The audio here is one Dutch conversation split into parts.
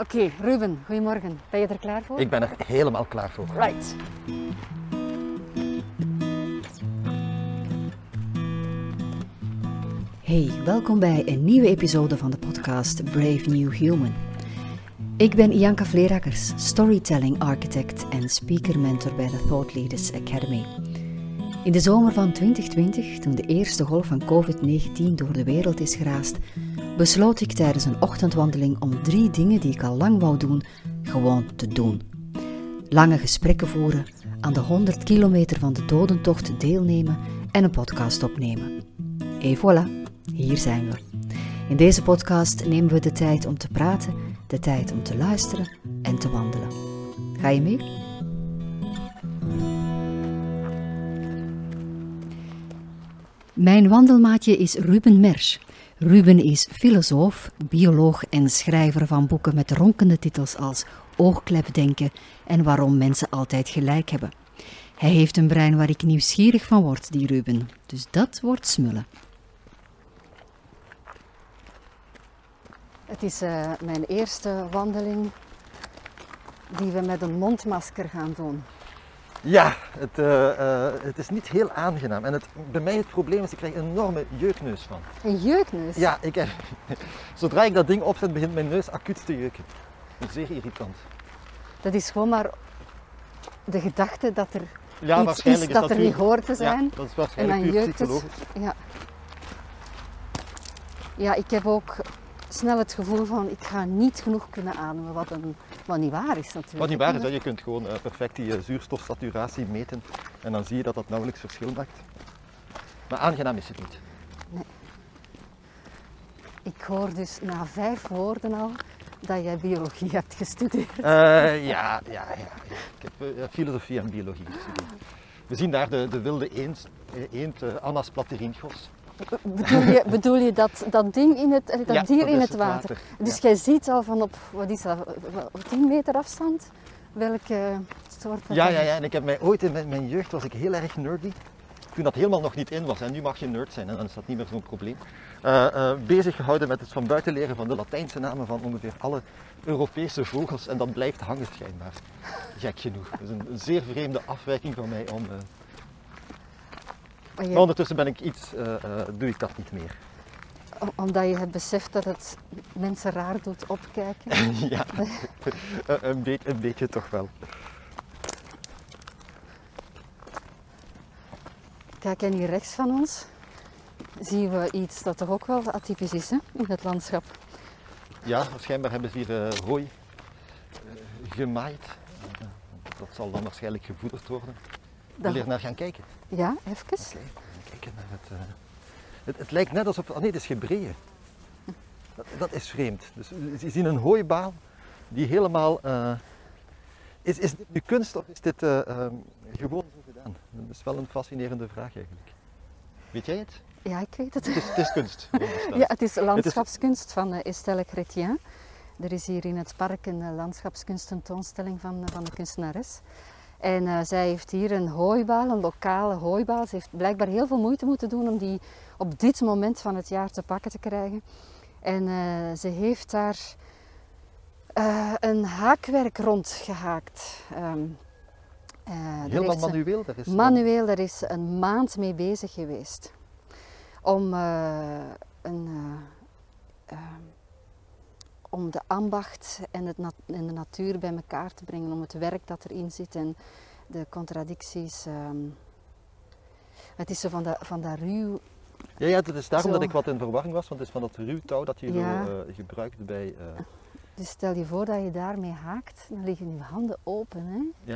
Oké, Ruben, goedemorgen. Ben je er klaar voor? Ik ben er helemaal klaar voor. Right. Hey, welkom bij een nieuwe episode van de podcast Brave New Human. Ik ben Ianka Vleerakkers, storytelling architect en speaker mentor bij de Thought Leaders Academy. In de zomer van 2020, toen de eerste golf van COVID-19 door de wereld is geraast, besloot ik tijdens een ochtendwandeling om drie dingen die ik al lang wou doen, gewoon te doen. Lange gesprekken voeren, aan de 100 kilometer van de dodentocht deelnemen en een podcast opnemen. Et voilà, hier zijn we. In deze podcast nemen we de tijd om te praten, de tijd om te luisteren en te wandelen. Ga je mee? Mijn wandelmaatje is Ruben Mersch. Ruben is filosoof, bioloog en schrijver van boeken met ronkende titels als Oogklepdenken en Waarom mensen altijd gelijk hebben. Hij heeft een brein waar ik nieuwsgierig van word, die Ruben. Dus dat wordt smullen. Het is uh, mijn eerste wandeling die we met een mondmasker gaan doen. Ja, het, uh, uh, het is niet heel aangenaam. En het, bij mij het probleem is, ik krijg een enorme jeukneus van. Een jeukneus? Ja, ik heb, zodra ik dat ding opzet, begint mijn neus acuut te jeuken. Zeer irritant. Dat is gewoon maar de gedachte dat er ja, iets is dat, dat er niet hoort te zijn. Ja, dat is waarschijnlijk en dan jeukt het. Ja. ja, ik heb ook snel het gevoel van ik ga niet genoeg kunnen ademen, wat, een, wat niet waar is natuurlijk. Wat niet waar is, dat je kunt gewoon uh, perfect die uh, zuurstofsaturatie meten en dan zie je dat dat nauwelijks verschil maakt. Maar aangenaam is het niet. Nee. Ik hoor dus na vijf woorden al dat jij biologie hebt gestudeerd. Uh, ja, ja, ja, ik heb filosofie en biologie gestudeerd. We zien daar de, de wilde eend, eend Annas platerinchos. Bedoel je, bedoel je dat, dat ding in het, dat ja, dier in het, water? water. Dus jij ziet al van op, wat is dat, op 10 meter afstand welke soort dat Ja, ja, ja. En ik heb mij ooit in mijn, mijn jeugd was ik heel erg nerdy. Toen dat helemaal nog niet in was. En nu mag je nerd zijn en dan is dat niet meer zo'n probleem. Eh, bezig gehouden met het van buiten leren van de Latijnse namen van ongeveer alle Europese vogels. En dat blijft hangen schijnbaar. Gek genoeg. Dat is een, een zeer vreemde afwijking van mij om... eh, Maar je- Maar ondertussen ben ik iets, eh, eh, doe ik dat niet meer. om- omdat je hebt beseft dat het mensen raar doet opkijken. ja, een, een, beetje, een beetje toch wel. Kijk, en hier rechts van ons zien we iets dat toch ook wel atypisch is hè, in het landschap. Ja, schijnbaar hebben ze hier eh, hooi eh, gemaaid. Eh, dat zal dan waarschijnlijk gevoederd worden. Wil je er naar gaan kijken? Ja, even. Kijken naar het, eh, het. Het lijkt net alsof. Oh nee, het is gebreien. Dat, dat is vreemd. Dus je ziet een hooibaal die helemaal. eh, is, is dit nu kunst of is dit eh, ehm, gewoon zo gedaan? Dat is wel een fascinerende vraag eigenlijk. Weet jij het? Ja, ik weet het. Het is, het is kunst. Ja, het is landschapskunst van eh, Estelle Chrétien. Er is hier in het park een eh, landschapskunstentoonstelling van, eh, van de kunstenares. En eh, zij heeft hier een hooibaal, een lokale hooibaal. Ze heeft blijkbaar heel veel moeite moeten doen om die op dit moment van het jaar te pakken te krijgen. En eh, ze heeft daar eh, een haakwerk rondgehaakt. Ehm, eh, daar Helemaal manueel. Daar is Manueel, daar is een maand mee bezig geweest. Om, een, eh, eh, om de ambacht en, het en de natuur bij elkaar te brengen. Om het werk dat erin zit en de contradicties. ehm. het is zo van dat, van dat ruw. Ja, ja, het is daarom Zo. dat ik wat in verwarring was, want het is van dat ruwtouw dat je Ja. zo eh, gebruikt bij... eh, Dus stel je voor dat je daarmee haakt, dan liggen je handen open. Hè?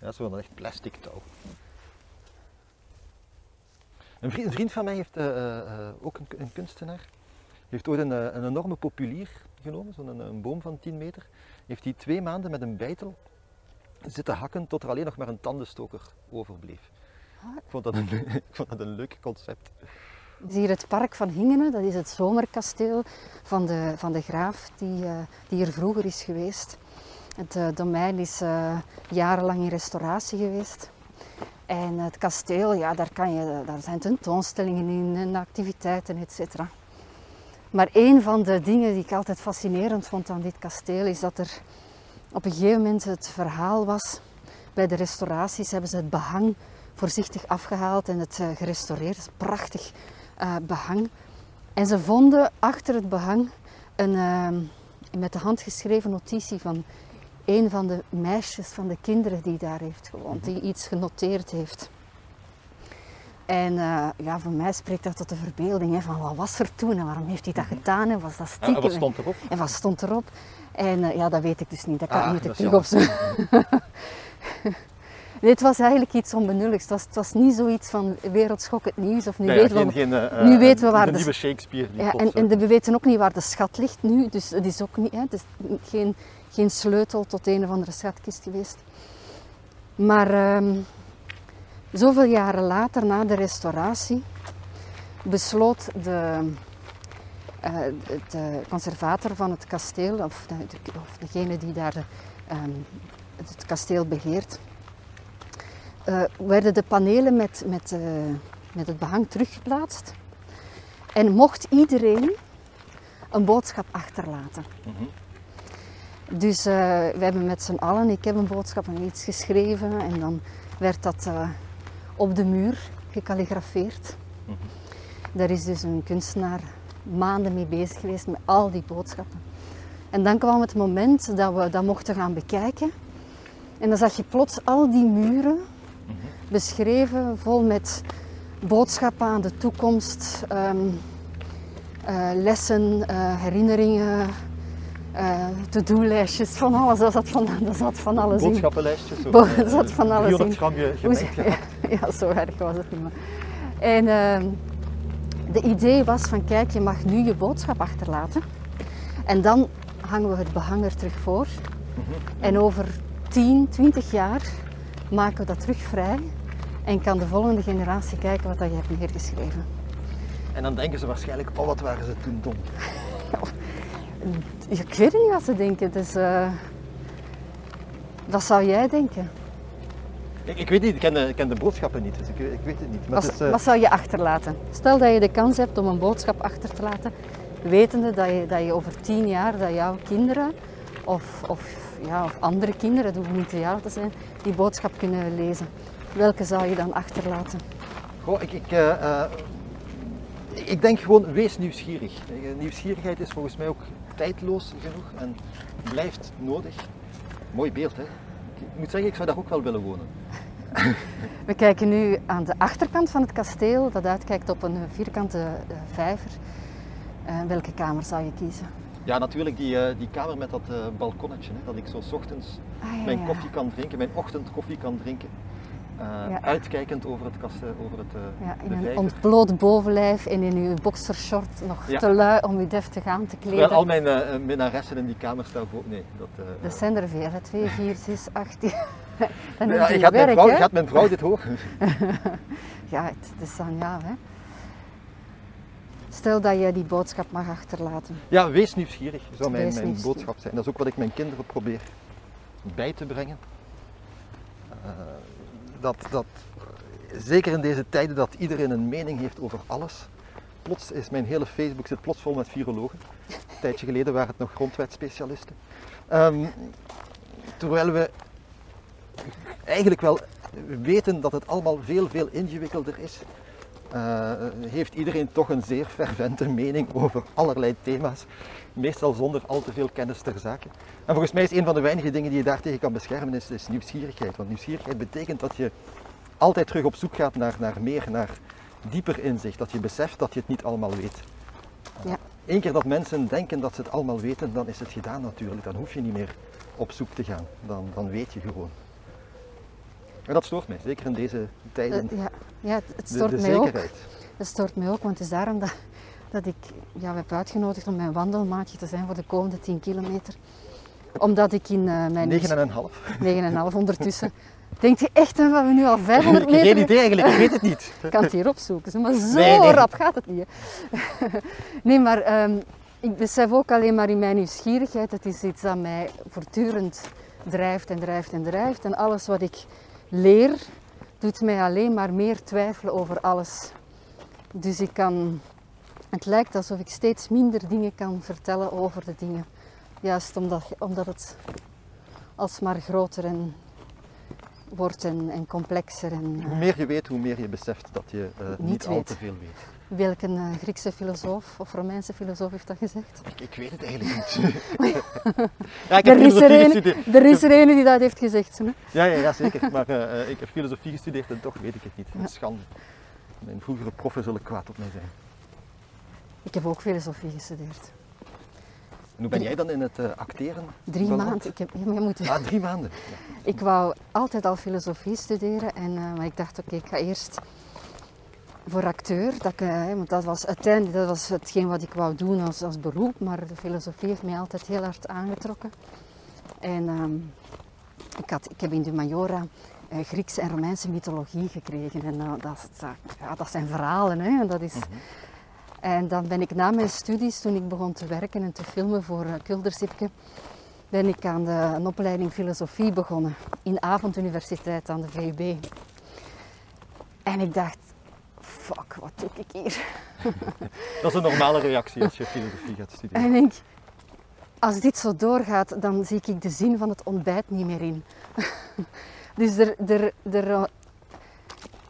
Ja, zo van echt plastic touw. Een vriend, een vriend van mij heeft eh, ook een, een kunstenaar. heeft ooit een, een enorme populier genomen, zo'n een, een boom van 10 meter. Heeft hij twee maanden met een bijtel zitten hakken tot er alleen nog maar een tandenstoker overbleef. Ah. Ik vond dat een, ik vond dat een leuk concept. Het is hier het park van Hingenen, dat is het zomerkasteel van de, van de graaf die, eh, die hier vroeger is geweest. Het eh, domein is eh, jarenlang in restauratie geweest. En het kasteel, ja, daar, kan je, daar zijn tentoonstellingen in en activiteiten, et cetera. Maar een van de dingen die ik altijd fascinerend vond aan dit kasteel is dat er op een gegeven moment het verhaal was. Bij de restauraties hebben ze het behang voorzichtig afgehaald en het uh, gerestaureerd. Prachtig uh, behang. En ze vonden achter het behang een uh, met de hand geschreven notitie van een van de meisjes van de kinderen die daar heeft gewoond, die iets genoteerd heeft. En uh, ja, voor mij spreekt dat tot de verbeelding hè, van wat was er toen en waarom heeft hij dat gedaan en was dat stiekem. En wat stond erop? En wat stond erop? En uh, ja, dat weet ik dus niet, dat kan ah, ik niet terug opzoeken. nee, het was eigenlijk iets onbenulligs. Het was, het was niet zoiets van wereldschokkend nieuws of nu, weten, geen, we, geen, uh, nu weten we waar de, de, nieuwe Shakespeare. Ja, en, en we weten ook niet waar de schat ligt nu, dus het is ook niet, hè, het is geen, geen sleutel tot een of andere schatkist geweest. Maar um, zoveel jaren later, na de restauratie, besloot de, uh, de conservator van het kasteel, of, de, of degene die daar um, het kasteel beheert, uh, werden de panelen met, met, uh, met het behang teruggeplaatst. En mocht iedereen een boodschap achterlaten. Mm -hmm. Dus uh, we hebben met z'n allen, ik heb een boodschap en iets geschreven en dan werd dat uh, op de muur gekalligrafeerd. Mm -hmm. Daar is dus een kunstenaar maanden mee bezig geweest met al die boodschappen. En dan kwam het moment dat we dat mochten gaan bekijken. En dan zag je plots al die muren mm -hmm. beschreven, vol met boodschappen aan de toekomst, um, uh, lessen, herinneringen, uh, to-do-lijstjes, van alles. Dat zat van, dat zat van alles in. Boodschappenlijstjes? Bo dat zat van alles 300 gram je gemengd ja, ja, zo erg was het niet meer. En uh, de idee was van, kijk, je mag nu je boodschap achterlaten. En dan hangen we het behang er terug voor. -hmm. En over 10, 20 jaar maken we dat terug vrij. En kan de volgende generatie kijken wat dat je hebt neergeschreven. En dan denken ze waarschijnlijk, oh wat waren ze toen dom. Ik weet niet wat ze denken. Dus, uh, wat zou jij denken? Ik, ik weet niet, ik ken, de, ik ken, de, boodschappen niet, dus ik, ik weet het niet. Maar wat, het is, uh... wat, zou je achterlaten? Stel dat je de kans hebt om een boodschap achter te laten, wetende dat je, dat je over tien jaar, dat jouw kinderen of, of, ja, of andere kinderen, het hoeft niet te jaar te zijn, die boodschap kunnen lezen. Welke zou je dan achterlaten? Goh, ik, ik, uh, ik denk gewoon, wees nieuwsgierig. Nieuwsgierigheid is volgens mij ook tijdloos genoeg en blijft nodig. Mooi beeld, hè? Ik moet zeggen, ik zou daar ook wel willen wonen. We kijken nu aan de achterkant van het kasteel, dat uitkijkt op een vierkante uh, vijver. Uh, welke kamer zou je kiezen? Ja, natuurlijk die, uh, die kamer met dat balkonnetje, hè, dat ik zo 's ochtends ah, ja, mijn koffie ja. kan drinken, mijn ochtendkoffie kan drinken. Uh, ja. uitkijkend over het kasteel, over het uh, ja, In een ontbloot bovenlijf en in uw boxershort nog ja. te lui om u deftig aan te kleden. Terwijl al mijn uh, minnaressen in die kamer staan voor... Nee, dat... dat zijn er veel, 2, 4, 6, 8... Dan ja, gaat, werk, mijn vrouw, gaat mijn vrouw dit horen? ja, het, het is dan ja, hè. Stel dat je die boodschap mag achterlaten. Ja, wees nieuwsgierig, zou mijn, mijn boodschap zijn. Dat is ook wat ik mijn kinderen probeer bij te brengen dat, dat zeker in deze tijden dat iedereen een mening heeft over alles. Plots is mijn hele Facebook zit plots vol met virologen. Een tijdje geleden waren het nog grondwetspecialisten. Um, terwijl we eigenlijk wel weten dat het allemaal veel, veel ingewikkelder is, uh, heeft iedereen toch een zeer fervente mening over allerlei thema's. Meestal zonder al te veel kennis ter zake. En volgens mij is een van de weinige dingen die je daartegen kan beschermen, is, is nieuwsgierigheid. Want nieuwsgierigheid betekent dat je altijd terug op zoek gaat naar, naar meer, naar dieper inzicht. Dat je beseft dat je het niet allemaal weet. Ja. Eén keer dat mensen denken dat ze het allemaal weten, dan is het gedaan natuurlijk. Dan hoef je niet meer op zoek te gaan. Dan, dan weet je gewoon. En dat stoort mij, zeker in deze tijden. Uh, ja, ja, het stoort de, de mij zekerheid. ook. Het stoort mij ook, want het is daarom dat, dat ik jou heb uitgenodigd om mijn wandelmaatje te zijn voor de komende 10 kilometer. Omdat ik in uh, mijn... 9,5. 9,5 ondertussen. Denkt je echt dat we nu al 500 meter... Geen idee eigenlijk, ik weet het niet. Ik kan het hier opzoeken, maar zo Nee, nee. rap gaat het niet. hè. nee, maar um, ik besef ook alleen maar in mijn nieuwsgierigheid, het is iets dat mij voortdurend drijft en drijft en drijft. En alles wat ik leer, doet mij alleen maar meer twijfelen over alles. Dus ik kan Het lijkt alsof ik steeds minder dingen kan vertellen over de dingen. Juist omdat, omdat het alsmaar groter en wordt en, en complexer. En, Hoe meer je weet, hoe meer je beseft dat je uh, niet, Niet al te veel weet. welke uh, Griekse filosoof of Romeinse filosoof heeft dat gezegd? Ik, ik weet het eigenlijk niet. ja, ik Er heb is, er een, gestudeerd. er is er een die dat heeft gezegd. Hè? Ja, ja, ja, zeker. Maar eh, eh, ik heb filosofie gestudeerd en toch weet ik het niet. Schande. Mijn vroegere proffen zullen kwaad op mij zijn. Ik heb ook filosofie gestudeerd. En hoe ben jij dan in het eh, acteren? Drie beland? maanden. Ik, heb, ja, moet, Ah, drie maanden. Ja. ik wou altijd al filosofie studeren, en, eh, maar ik dacht oké, ik ga eerst voor acteur. Dat, ik, eh, want dat was uiteindelijk dat was hetgeen wat ik wou doen als, als beroep, maar de filosofie heeft mij altijd heel hard aangetrokken. En ehm, ik, had, ik heb in de Majora Griekse en Romeinse mythologie gekregen. En dat, dat, ja, dat zijn verhalen. Hè? En, dat is, en dan ben ik na mijn studies, toen ik begon te werken en te filmen voor uh, Kuldersipke, ben ik aan de, een opleiding filosofie begonnen. In avonduniversiteit aan de VUB. En ik dacht, fuck, wat doe ik hier? Dat is een normale reactie als je filosofie gaat studeren. En ik, als dit zo doorgaat, dan zie ik de zin van het ontbijt niet meer in. dus er, er, er,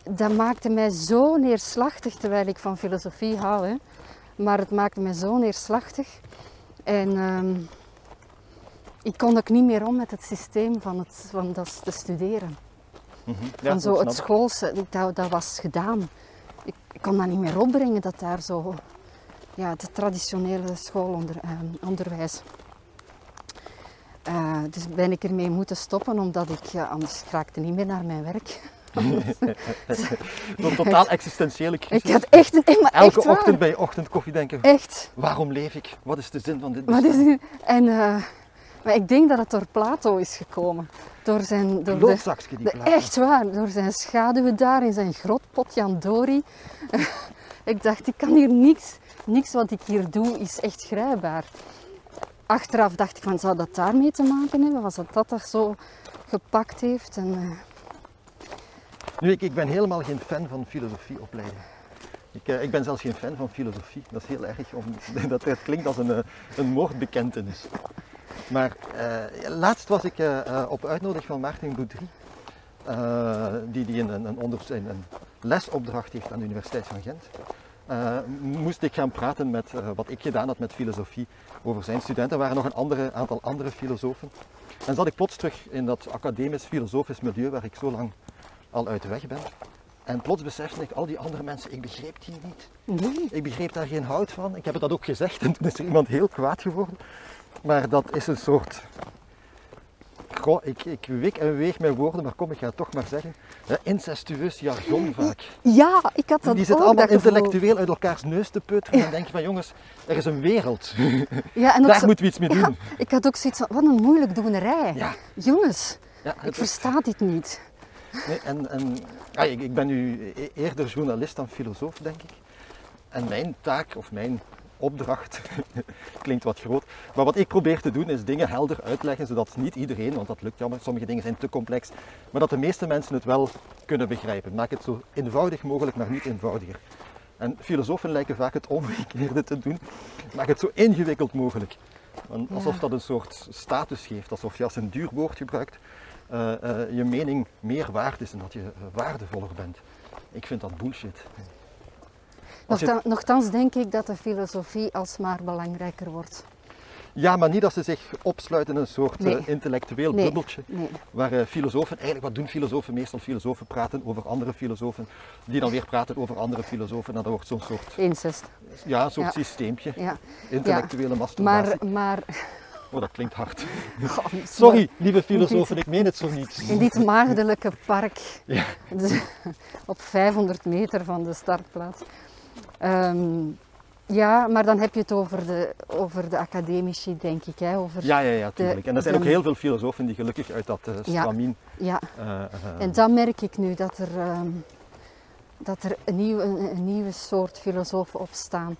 dat maakte mij zo neerslachtig, terwijl ik van filosofie hou. Hè. Maar het maakte mij zo neerslachtig. En um, ik kon ook niet meer om met het systeem van, het, van dat te studeren. Mm -hmm. ja, van zo het schoolse, dat, dat was gedaan. Ik, ik, kon dat niet meer opbrengen, dat daar zo ja, het traditionele schoolonderwijs. Uh, dus ben ik ermee moeten stoppen, omdat ik uh, anders raakte niet meer naar mijn werk. Een totaal existentiële crisis. Ik had echt een, maar Elke echt ochtend waar. bij je ochtendkoffie denken, Echt. waarom leef ik? Wat is de zin van dit Wat is? En, uh, maar ik denk dat het door Plato is gekomen. Door zijn, door de, die de, echt waar, door zijn schaduwen daar in zijn grot Potjandori. ik dacht, ik kan hier niks, niks wat ik hier doe is echt grijpbaar. Achteraf dacht ik van, zou dat daarmee te maken hebben? Was dat dat dat zo gepakt heeft? En, uh... Nu, ik, ik ben helemaal geen fan van filosofieopleiding. Ik, uh, ik ben zelfs geen fan van filosofie. Dat is heel erg, om, dat, klinkt als een, uh, een moordbekentenis. Maar uh, laatst was ik op uitnodiging van Maarten Boudry, die, die een, een, een, lesopdracht heeft aan de Universiteit van Gent. Moest ik gaan praten met wat ik gedaan had met filosofie over zijn studenten. Er waren nog een andere, aantal andere filosofen. En zat ik plots terug in dat academisch-filosofisch milieu waar ik zo lang al uit de weg ben. En plots besefte ik, al die andere mensen, ik begreep die niet. Nee. Ik begreep daar geen hout van. Ik heb het dat ook gezegd en toen is er iemand heel kwaad geworden. Maar dat is een soort... Goh, ik, ik wik en weeg mijn woorden, maar kom, ik ga het toch maar zeggen. Incestueus jargon vaak. Ja, ik had dat Die zit ook, allemaal dat gevoel. intellectueel uit elkaars neus te putteren. En dan denk je van, jongens, er is een wereld. Ja, en Daar zo- moeten we iets mee doen. Ja, ik had ook zoiets van, wat een moeilijk doenerij. Ja. Jongens, Ja, ik versta dit niet. Nee, en, en, ja, ik, ik ben nu e- eerder journalist dan filosoof, denk ik. En mijn taak of mijn opdracht klinkt wat groot. Maar wat ik probeer te doen is dingen helder uitleggen, zodat niet iedereen, want dat lukt jammer, sommige dingen zijn te complex, maar dat de meeste mensen het wel kunnen begrijpen. Maak het zo eenvoudig mogelijk, maar niet eenvoudiger. En filosofen lijken vaak het omgekeerde te doen. Maak het zo ingewikkeld mogelijk. Alsof dat een soort status geeft, alsof je als een duur woord gebruikt, eh, eh, je mening meer waard is en dat je eh, waardevoller bent. Ik vind dat bullshit. Als je- nochtans denk ik dat de filosofie alsmaar belangrijker wordt. Ja, maar niet dat ze zich opsluiten in een soort Nee. intellectueel Nee. bubbeltje. Nee. Waar filosofen, eigenlijk wat doen filosofen meestal? Filosofen praten over andere filosofen, die dan weer praten over andere filosofen. En dat wordt zo'n soort, Incest. ja, soort Ja. systeempje, Ja. intellectuele masturbatie. Maar, maar Oh, dat klinkt hard. Sorry, lieve filosofen, ik meen het zo niet. in dit maagdelijke park, Ja. dus op 500 meter van de startplaats. Ehm, ja, maar dan heb je het over de, over de academici, denk ik. Hè? Over, Ja, ja, ja, tuurlijk. En er zijn de- ook heel veel filosofen die gelukkig uit dat eh Ja. stramien... ja. eh, eh, En dat merk ik nu, dat er, ehm, dat er een, nieuwe, een, een nieuwe soort filosofen opstaan.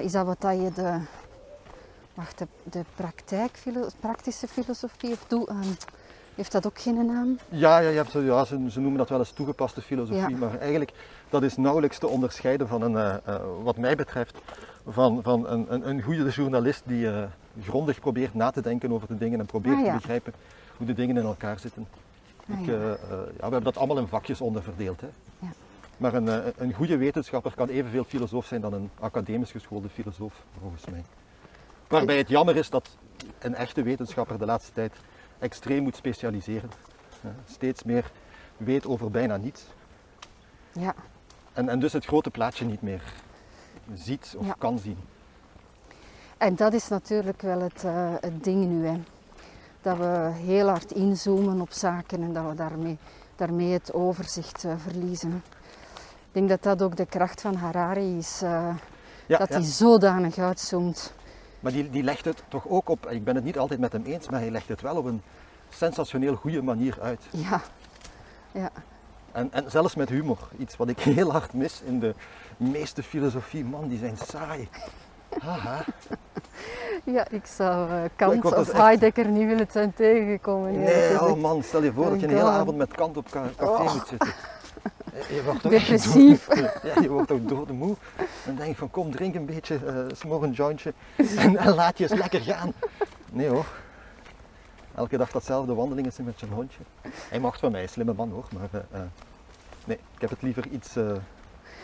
Is dat wat dat je de, wacht, de, de praktijk, praktische filosofie, of doe, ehm, heeft dat ook geen naam? Ja, ja, ja, zo- ja ze, ze noemen dat wel eens toegepaste filosofie, Ja. maar eigenlijk dat is nauwelijks te onderscheiden van een, eh, eh, wat mij betreft, van, van een, een, een goede journalist die eh, grondig probeert na te denken over de dingen en probeert Ah, ja. te begrijpen hoe de dingen in elkaar zitten. Ah, Ik, ja. ja, we hebben dat allemaal in vakjes onderverdeeld. Hè. Ja. Maar een, een goede wetenschapper kan evenveel filosoof zijn dan een academisch geschoolde filosoof, volgens mij. Waarbij het jammer is dat een echte wetenschapper de laatste tijd extreem moet specialiseren. Steeds meer weet over bijna niets. Ja. En, en dus het grote plaatje niet meer ziet of Ja. kan zien. En dat is natuurlijk wel het, eh, het ding nu. Hè. Dat we heel hard inzoomen op zaken en dat we daarmee, daarmee het overzicht eh, verliezen. Ik denk dat dat ook de kracht van Harari is. eh, Ja, dat ja. hij zodanig uitzoomt. Maar die, die legt het toch ook op, ik ben het niet altijd met hem eens, maar hij legt het wel op een sensationeel goede manier uit. Ja. Ja. En, en zelfs met humor. Iets wat ik heel hard mis in de meeste filosofie. Man, die zijn saai. Haha. ja, ik zou eh, Kant of echt- Heidegger niet willen zijn tegengekomen. Nee, oh man, stel je voor dat je een Oh, hele avond met kant op café Oh. moet zitten. Je wordt echt Depressief. dood- ja, je wordt ook doodmoe. Dan denk je van kom, drink een beetje, eh smoor een jointje en, en laat je eens lekker gaan. Nee hoor. Elke dag datzelfde wandelingen zijn met zijn hondje. Hij mag van mij, slimme man hoor, maar eh, eh, nee, ik heb het liever iets... eh,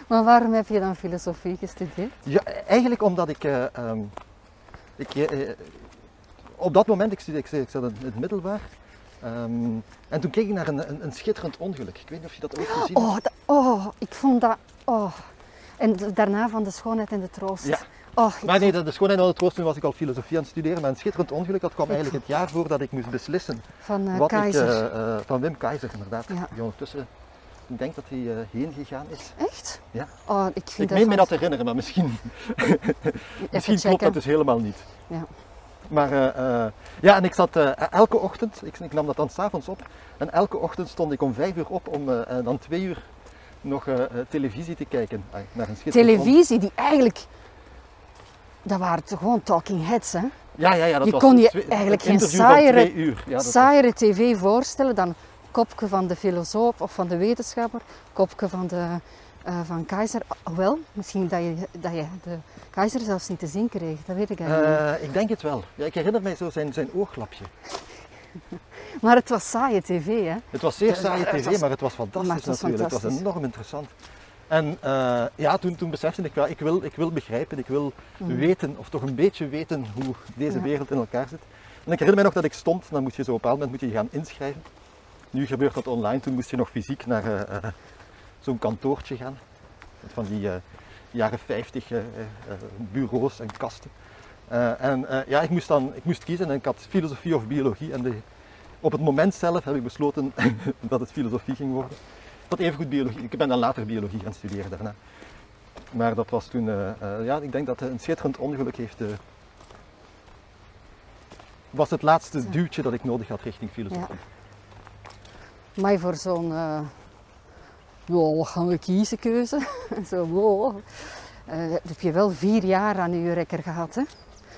Maar waarom heb je dan filosofie gestudeerd? Ja, eigenlijk omdat ik, eh, ehm, ik eh, eh, op dat moment, ik, studeerde, ik, ik zat in het middelbaar, ehm, en toen keek ik naar een, een, een schitterend ongeluk. Ik weet niet of je dat ooit gezien hebt. Oh, dat- oh, ik vond dat. Oh. En daarna van de schoonheid en de troost. Ja. Oh, Maar nee, dat is gewoon in alle troost, toen was ik al filosofie aan het studeren, maar een schitterend ongeluk, dat kwam eigenlijk het jaar voordat ik moest beslissen. van eh wat Keizer. ik, eh, eh, van Wim Keizer inderdaad, Ja. die ondertussen, ik denk dat hij heen gegaan is. Echt? Ja. Oh, ik vind Ik meen me dat te herinneren, maar misschien, misschien klopt dat dus helemaal niet. Ja. Maar eh, eh, ja, en ik zat eh, elke ochtend, ik, ik nam dat dan s'avonds op, en elke ochtend stond ik om vijf uur op om dan twee uur nog televisie te kijken. Ah, naar een Televisie, die eigenlijk. Dat waren toch gewoon talking heads, hè? Ja, ja, ja. Dat Je was kon je twee- eigenlijk een geen saaiere- uur. Ja, Saaiere tv voorstellen dan kopje van de filosoof of van de wetenschapper, kopje van, de, eh, van Keizer. Wel, misschien dat je, dat je de Keizer zelfs niet te zien kreeg, dat weet ik eigenlijk niet. Eh, ik denk het wel. Ja, ik herinner mij zo zijn, zijn oorklapje. Maar het was saaie tv, hè? Het was zeer saaie tv, was- maar het was fantastisch maar het was natuurlijk. Het was enorm interessant. En eh, ja, toen, toen besefte ik, ja, ik, wil, ik wil begrijpen, ik wil weten, of toch een beetje weten hoe deze Mhm. Ja. wereld in elkaar zit. En ik herinner mij nog dat ik stond, dan moet je zo op een bepaald moment moet je je gaan inschrijven. Nu gebeurt dat online, toen moest je nog fysiek naar eh, eh, zo'n kantoortje gaan. Met van die eh, jaren 50 eh, eh, bureaus en kasten. En ja, ik moest dan ik moest kiezen en ik had filosofie of biologie. En de, op het moment zelf heb ik besloten dat het filosofie ging worden. Dat evengoed biologie. Ik ben dan later biologie gaan studeren daarna. Maar dat was toen, ja, ik denk dat een schitterend ongeluk heeft. was het laatste duwtje dat ik nodig had richting filosofie. Maar voor zo'n, wat gaan we kiezen keuze? zo, wow. Eh, heb je wel vier jaar aan je rekker gehad, hè?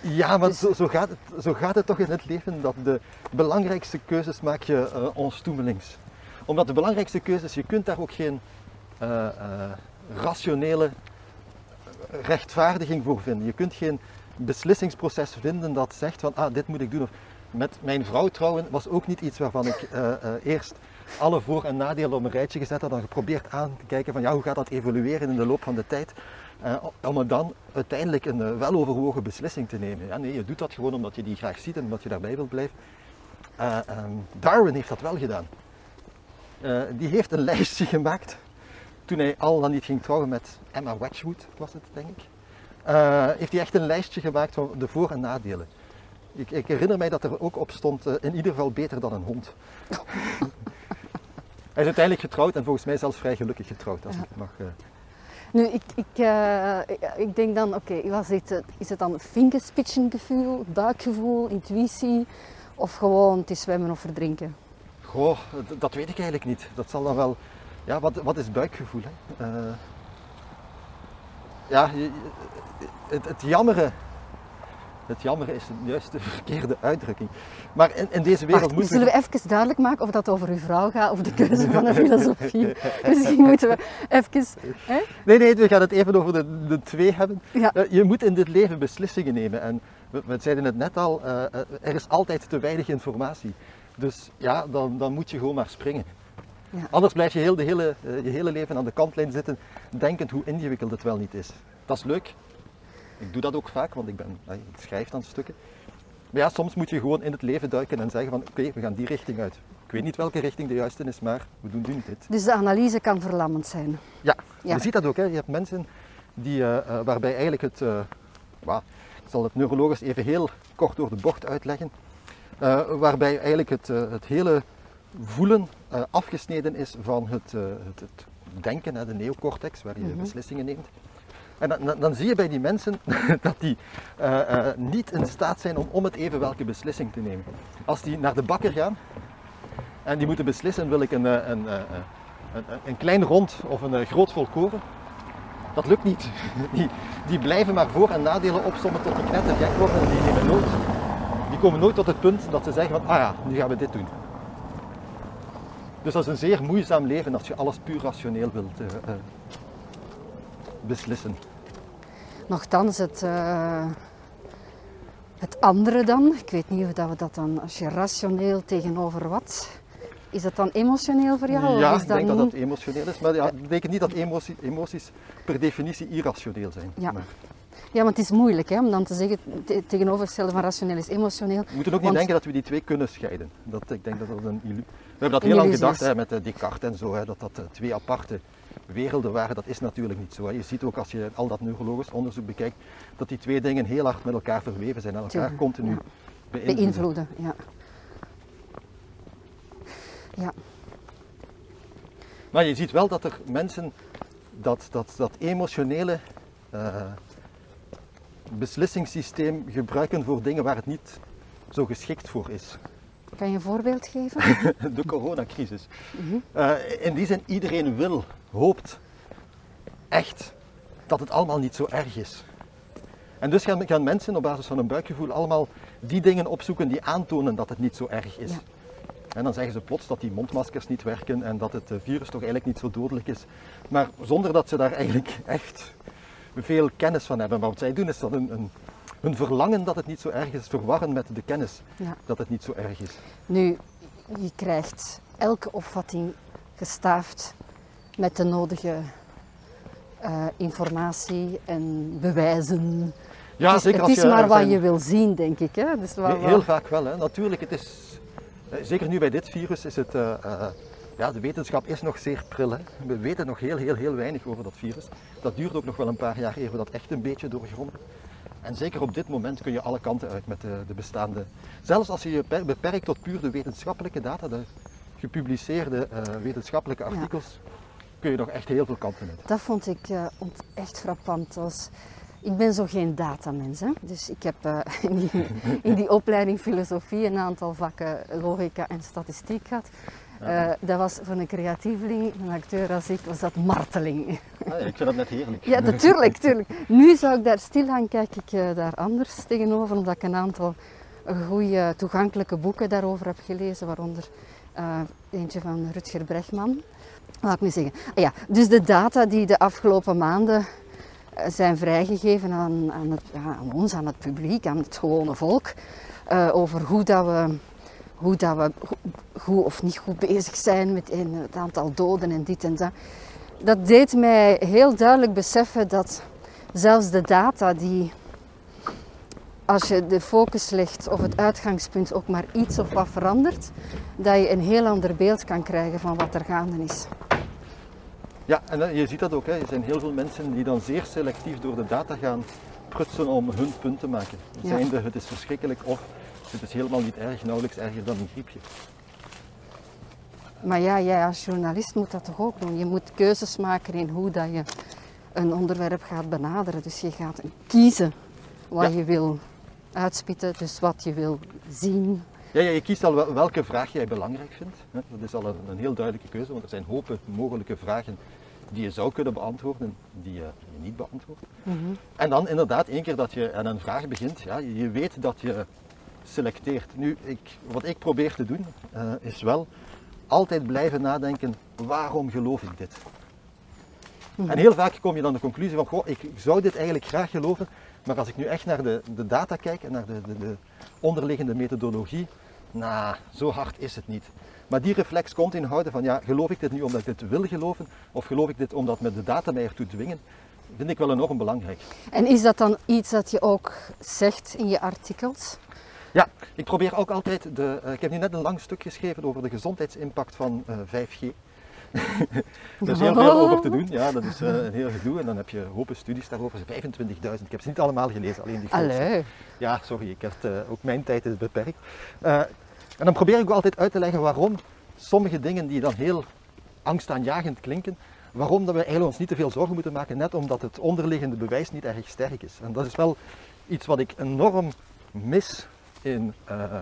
Ja, maar Dus- zo, zo, gaat het, zo gaat het toch in het leven dat de belangrijkste keuzes maak je eh onstoemelings. Omdat de belangrijkste keuzes, je kunt daar ook geen eh, rationele rechtvaardiging voor vinden. Je kunt geen beslissingsproces vinden dat zegt van ah, dit moet ik doen. Of met mijn vrouw trouwen was ook niet iets waarvan ik eerst alle voor- en nadelen op een rijtje gezet had en geprobeerd aan te kijken van ja, hoe gaat dat evolueren in de loop van de tijd. Eh, om dan uiteindelijk een eh, weloverwogen beslissing te nemen. Ja, nee, je doet dat gewoon omdat je die graag ziet en omdat je daarbij wilt blijven. Eh, ehm, Darwin heeft dat wel gedaan. Die heeft een lijstje gemaakt toen hij al dan niet ging trouwen met Emma Wedgwood, was het denk ik. Heeft hij echt een lijstje gemaakt van de voor- en nadelen. Ik, ik herinner mij dat er ook op stond, in ieder geval beter dan een hond. hij is uiteindelijk getrouwd en volgens mij zelfs vrij gelukkig getrouwd, als Ja. ik mag... eh, Nu, ik, ik, eh, ik- denk dan, oké, was dit, is het dan vingerspitsengevoel, buikgevoel, intuïtie of gewoon het is zwemmen of verdrinken? Goh, dat weet ik eigenlijk niet. Dat zal dan wel. Ja, wat, wat is buikgevoel? Hè? Eh, ja, het, het jammere Het jammer is juist de verkeerde uitdrukking. Maar in, in deze wereld moeten zullen we even duidelijk maken of dat over uw vrouw gaat of de keuze van een filosofie? Misschien moeten we even... Hè? Nee, nee, we gaan het even over de, de twee hebben. Ja. Eh, Je moet in dit leven beslissingen nemen. En we, we zeiden het net al, eh, eh, er is altijd te weinig informatie. Dus ja, dan, dan moet je gewoon maar springen. Ja. Anders blijf je heel de hele, je hele leven aan de kantlijn zitten, denkend hoe ingewikkeld het wel niet is. Dat is leuk. Ik doe dat ook vaak, want ik, ben, ik schrijf dan stukken. Maar ja, soms moet je gewoon in het leven duiken en zeggen van oké, we gaan die richting uit. Ik weet niet welke richting de juiste is, maar we doen nu dit. Dus de analyse kan verlammend zijn. Ja, Ja. je ziet dat ook. Hè. Je hebt mensen die, eh, eh, waarbij eigenlijk het, wauw, ik zal het neurologisch even heel kort door de bocht uitleggen, waarbij eigenlijk het, het hele voelen afgesneden is van het, het, het denken, hè, de neocortex, waar je Mhm. beslissingen neemt. En dan, dan, zie je bij die mensen dat die eh, eh, niet in staat zijn om om het even welke beslissing te nemen. Als die naar de bakker gaan en die moeten beslissen, wil ik een, eh, een, een, een- een klein rond of een groot volkoren, dat lukt niet. Die, die blijven maar voor- en nadelen opsommen tot die knettergek worden en die nemen nooit. Die komen nooit tot het punt dat ze zeggen van, ah ja, nu gaan we dit doen. Dus dat is een zeer moeizaam leven als je alles puur rationeel wilt eh, beslissen. Nochtans, het, eh, het andere dan, ik weet niet of dat we dat dan, als je rationeel tegenover wat, is dat dan emotioneel voor jou? ja, of is ik denk dat niet- dat emotioneel is, maar ja, dat betekent niet dat emotie- emoties per definitie irrationeel zijn. Ja. Maar Ja, want het is moeilijk hè, om dan te zeggen, te- tegenovergestelde van rationeel is emotioneel. we moeten ook niet denken dat we die twee kunnen scheiden. Dat, ik denk dat dat een We hebben dat heel lang gedacht hè, met eh, Descartes en zo, hè, dat dat eh, twee aparte werelden waren. Dat is natuurlijk niet zo. Hè. Je ziet ook als je al dat neurologisch onderzoek bekijkt, dat die twee dingen heel hard met elkaar verweven zijn en elkaar Tuurlijk, continu ja. beïnvloeden. Beïnvloeden, ja. Ja, Maar je ziet wel dat er mensen dat, dat, dat emotionele eh, beslissingssysteem gebruiken voor dingen waar het niet zo geschikt voor is. Kan je een voorbeeld geven? De coronacrisis. Mhm. Eh, in die zin, iedereen wil, hoopt echt dat het allemaal niet zo erg is. En dus gaan, gaan mensen op basis van hun buikgevoel allemaal die dingen opzoeken die aantonen dat het niet zo erg is. Ja. En dan zeggen ze plots dat die mondmaskers niet werken en dat het eh, virus toch eigenlijk niet zo dodelijk is. Maar zonder dat ze daar eigenlijk echt veel kennis van hebben. Maar wat zij doen is dat hun, hun, hun verlangen dat het niet zo erg is, verwarren met de kennis Ja. dat het niet zo erg is. Nu, je krijgt elke opvatting gestaafd met de nodige eh, informatie en bewijzen. Ja, het is, zeker het als is je, maar wat zijn- je wil zien, denk ik. Hè? Dus Heel, heel vaak wel, hè. natuurlijk. Het is, eh, zeker nu bij dit virus is het, eh, ja, de wetenschap is nog zeer pril. Hè. We weten nog heel, heel, heel weinig over dat virus. Dat duurt ook nog wel een paar jaar eer we dat echt een beetje doorgronden. En zeker op dit moment kun je alle kanten uit met de, de bestaande. Zelfs als je je per- beperkt tot puur de wetenschappelijke data, de gepubliceerde eh, wetenschappelijke Ja. artikels, kun je nog echt heel veel kanten uit. Dat vond ik eh, ont- echt frappant. Als, ik ben zo geen datamens. Hè? Dus ik heb eh, in, die, in die opleiding filosofie een aantal vakken logica en statistiek gehad. Eh, dat was voor een creatieveling, een acteur als ik, was dat marteling. Ah, ja, ik vind dat net heerlijk. Ja, natuurlijk, tuurlijk. Nu zou ik daar stilaan, kijk ik eh, daar anders tegenover, omdat ik een aantal goede toegankelijke boeken daarover heb gelezen, waaronder eh, eentje van Rutger Bregman. Laat ik nu zeggen. Ah ja, dus de data die de afgelopen maanden zijn vrijgegeven aan, aan, het, ja, aan ons, aan het publiek, aan het gewone volk, over hoe dat we, hoe dat we go- goed of niet goed bezig zijn met een- het aantal doden en dit en dat dat deed mij heel duidelijk beseffen dat zelfs de data die, als je de focus legt of het uitgangspunt ook maar iets of wat verandert, dat je een heel ander beeld kan krijgen van wat er gaande is. Ja, en eh, je ziet dat ook. Hè. Er zijn heel veel mensen die dan zeer selectief door de data gaan prutsen om hun punt te maken. Ja. Zijnde, het is verschrikkelijk of het is helemaal niet erg, nauwelijks erger dan een griepje. Maar ja, jij als journalist moet dat toch ook doen. Je moet keuzes maken in hoe dat je een onderwerp gaat benaderen. Dus je gaat kiezen wat Ja. je wil uitspitten, dus wat je wil zien. Ja, ja, je kiest al wel- welke vraag jij belangrijk vindt. Dat is al een, een heel duidelijke keuze, want er zijn hopen mogelijke vragen die je zou kunnen beantwoorden, die je, niet beantwoordt. En dan inderdaad, één keer dat je aan een vraag begint, ja, je weet dat je selecteert. Nu, ik, wat ik probeer te doen, eh, is wel altijd blijven nadenken, waarom geloof ik dit? En heel vaak kom je dan de conclusie van, goh, ik zou dit eigenlijk graag geloven, maar als ik nu echt naar de, de data kijk en naar de, de, de onderliggende methodologie, nou, zo hard is het niet. Maar die reflex komt inhouden van, ja, geloof ik dit nu omdat ik dit wil geloven, of geloof ik dit omdat me de data mij ertoe dwingen, vind ik wel enorm belangrijk. En is dat dan iets dat je ook zegt in je artikels? Ja, ik probeer ook altijd, de, uh, ik heb nu net een lang stuk geschreven over de gezondheidsimpact van uh, 5G. er is heel veel over te doen, ja, dat is uh, een heel gedoe. En dan heb je hopen studies daarover, 25.000. Ik heb ze niet allemaal gelezen, alleen die grootste. Ja, sorry, ik heb ook mijn tijd is beperkt. En dan probeer ik ook altijd uit te leggen waarom sommige dingen die dan heel angstaanjagend klinken, waarom dat we eigenlijk ons niet te veel zorgen moeten maken, net omdat het onderliggende bewijs niet erg sterk is. En dat is wel iets wat ik enorm mis in, uh,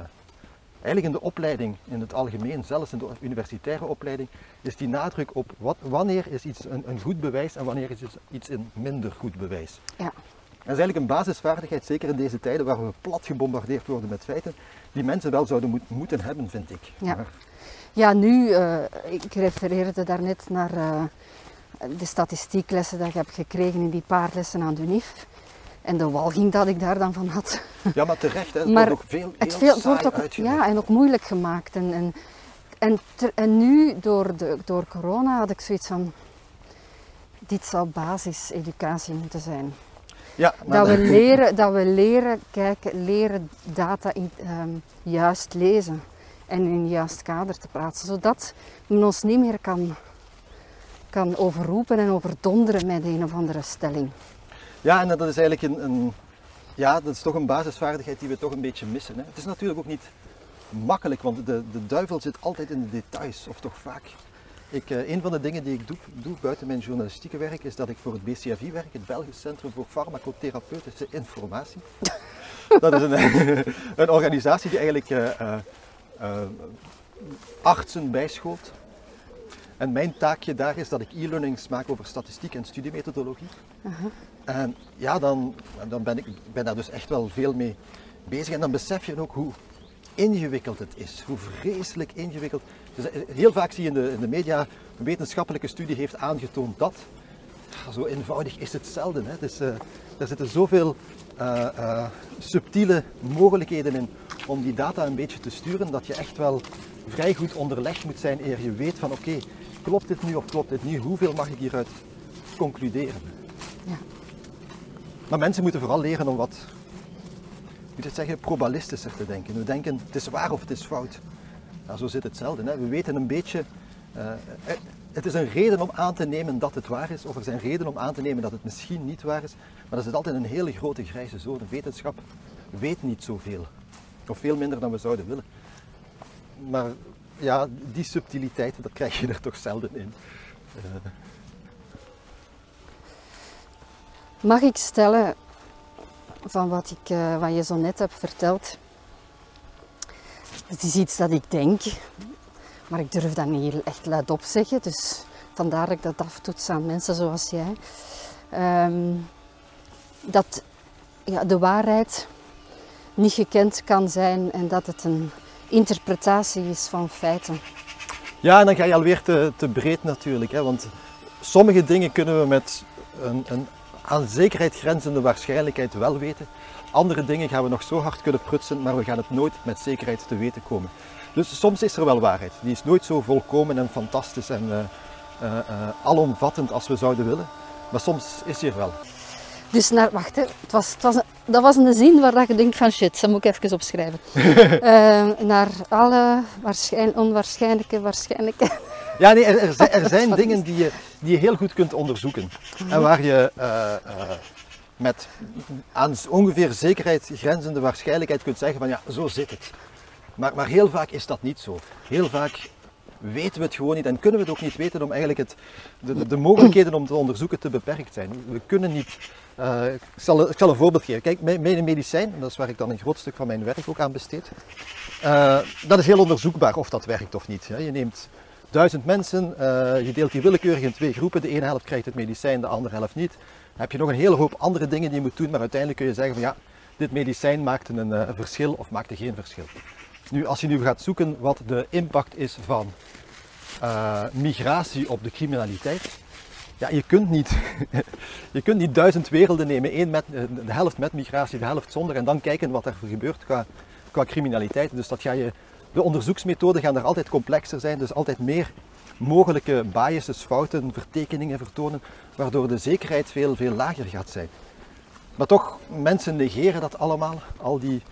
eigenlijk in de opleiding in het algemeen, zelfs in de universitaire opleiding, is die nadruk op wat, wanneer is iets een, een goed bewijs en wanneer is iets een minder goed bewijs. Ja. Dat is eigenlijk een basisvaardigheid, zeker in deze tijden waar we plat gebombardeerd worden met feiten, die mensen wel zouden moet, moeten hebben, vind ik. Ja, maar... ja nu, uh, ik refereerde daarnet naar uh, de statistieklessen dat ik heb gekregen in die paar lessen aan de UNIF. En de walging dat ik daar dan van had. Ja, maar terecht, hè. het maar wordt ook veel, het veel, het wordt ook, Ja, en ook moeilijk gemaakt. En, en, en, ter, en nu, door, de, door corona, had ik zoiets van... Dit zou basiseducatie moeten zijn. Ja, dat, we leren, dat we leren kijken, leren data in, um, juist lezen en in een juist kader te plaatsen, zodat men ons niet meer kan, kan overroepen en overdonderen met een of andere stelling. Ja, en dat is eigenlijk een, een, ja, dat is toch een basisvaardigheid die we toch een beetje missen. Hè? Het is natuurlijk ook niet makkelijk, want de, de duivel zit altijd in de details, of toch vaak. Ik, uh, een van de dingen die ik doe, doe, buiten mijn journalistieke werk is dat ik voor het BCFI werk, het Belgisch Centrum voor Farmacotherapeutische Informatie. dat is een, een organisatie die eigenlijk uh, uh, artsen bijschoolt. En mijn taakje daar is dat ik e-learnings maak over statistiek en studiemethodologie. -huh. En ja, dan, dan ben ik ben daar dus echt wel veel mee bezig. En dan besef je ook hoe ingewikkeld het is. Hoe vreselijk ingewikkeld. Dus heel vaak zie je in de, in de media, een wetenschappelijke studie heeft aangetoond dat. Zo eenvoudig is het zelden. Hè. Dus, uh, er zitten zoveel uh, subtiele mogelijkheden in om die data een beetje te sturen, dat je echt wel vrij goed onderlegd moet zijn eer je weet van oké, klopt dit nu of klopt dit niet? Hoeveel mag ik hieruit concluderen? Ja. Maar mensen moeten vooral leren om wat moet het zeggen, probabilistischer te denken. We denken het is waar of het is fout. Nou, zo zit het zelden. Hè. We weten een beetje, uh, het is een reden om aan te nemen dat het waar is, of er zijn redenen om aan te nemen dat het misschien niet waar is. Maar dat is altijd een hele grote grijze zone. Wetenschap weet niet zoveel, of veel minder dan we zouden willen. Maar ja, die subtiliteiten, dat krijg je er toch zelden in. Uh. Mag ik stellen van wat, ik, uh, wat je zo net hebt verteld. Het is iets dat ik denk, maar ik durf dat niet echt luidop zeggen. Dus vandaar dat ik dat aftoets aan mensen zoals jij. Um, dat ja, de waarheid niet gekend kan zijn en dat het een interpretatie is van feiten. Ja, en dan ga je alweer te, te breed natuurlijk. Hè? Want sommige dingen kunnen we met een, een aan zekerheid grenzende waarschijnlijkheid wel weten. Andere dingen gaan we nog zo hard kunnen prutsen, maar we gaan het nooit met zekerheid te weten komen. Dus soms is er wel waarheid. Die is nooit zo volkomen en fantastisch en uh, uh, uh, alomvattend als we zouden willen. Maar soms is die er wel. Dus naar, wacht, hè. Het was, het was, dat was een zin waar je denkt van shit, dat moet ik even opschrijven. naar alle waarschijn, onwaarschijnlijke waarschijnlijke ja, nee, er, er, zijn, er zijn dingen die je, die je heel goed kunt onderzoeken. En waar je uh, uh, met aan ongeveer zekerheid grenzende waarschijnlijkheid kunt zeggen van ja, zo zit het. Maar, maar heel vaak is dat niet zo. Heel vaak weten we het gewoon niet en kunnen we het ook niet weten om eigenlijk het, de, de mogelijkheden om te onderzoeken te beperkt zijn. We kunnen niet... Uh, ik, zal, zal een voorbeeld geven. Kijk, mijn medicijn, dat is waar ik dan een groot stuk van mijn werk ook aan besteed, dat is heel onderzoekbaar of dat werkt of niet. Je neemt duizend mensen, eh, je deelt die willekeurig in twee groepen. De ene helft krijgt het medicijn, de andere helft niet. Dan heb je nog een hele hoop andere dingen die je moet doen, maar uiteindelijk kun je zeggen van ja, dit medicijn maakte een uh, verschil of maakte geen verschil. Nu, als je nu gaat zoeken wat de impact is van uh, migratie op de criminaliteit, ja, je kunt niet, je kunt niet duizend werelden nemen, Eén met, de helft met migratie, de helft zonder, en dan kijken wat er gebeurt qua, qua criminaliteit. Dus dat ga je, de onderzoeksmethoden gaan er altijd complexer zijn, dus altijd meer mogelijke biases, fouten, vertekeningen vertonen, waardoor de zekerheid veel, veel lager gaat zijn. Maar toch, mensen negeren dat allemaal, al die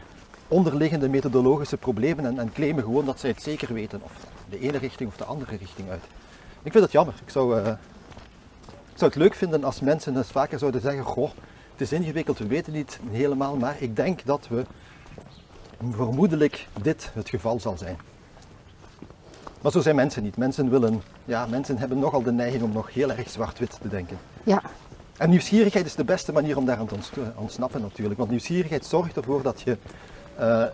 onderliggende methodologische problemen en, en claimen gewoon dat zij het zeker weten, of de ene richting of de andere richting uit. Ik vind dat jammer. Ik zou, uh, ik zou het leuk vinden als mensen eens vaker zouden zeggen, goh, het is ingewikkeld, we weten niet helemaal, maar ik denk dat we vermoedelijk dit het geval zal zijn. Maar zo zijn mensen niet. Mensen willen, ja, mensen hebben nogal de neiging om nog heel erg zwart-wit te denken. Ja. En nieuwsgierigheid is de beste manier om daar aan te ontsnappen natuurlijk. Want nieuwsgierigheid zorgt ervoor dat je, uh,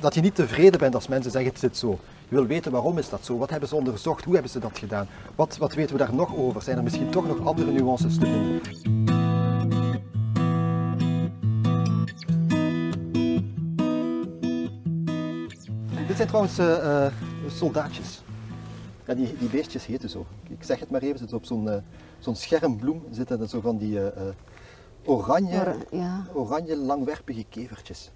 dat je niet tevreden bent als mensen zeggen het zit zo. Je wil weten waarom is dat zo, wat hebben ze onderzocht, hoe hebben ze dat gedaan, wat, wat weten we daar nog over, zijn er misschien toch nog andere nuances te vinden. Zijn trouwens uh, uh, soldaatjes. Ja, die, die beestjes heten zo. Ik zeg het maar even, zitten op zo'n uh, zo'n schermbloem zitten er zo van die oranje, ja. oranje langwerpige kevertjes.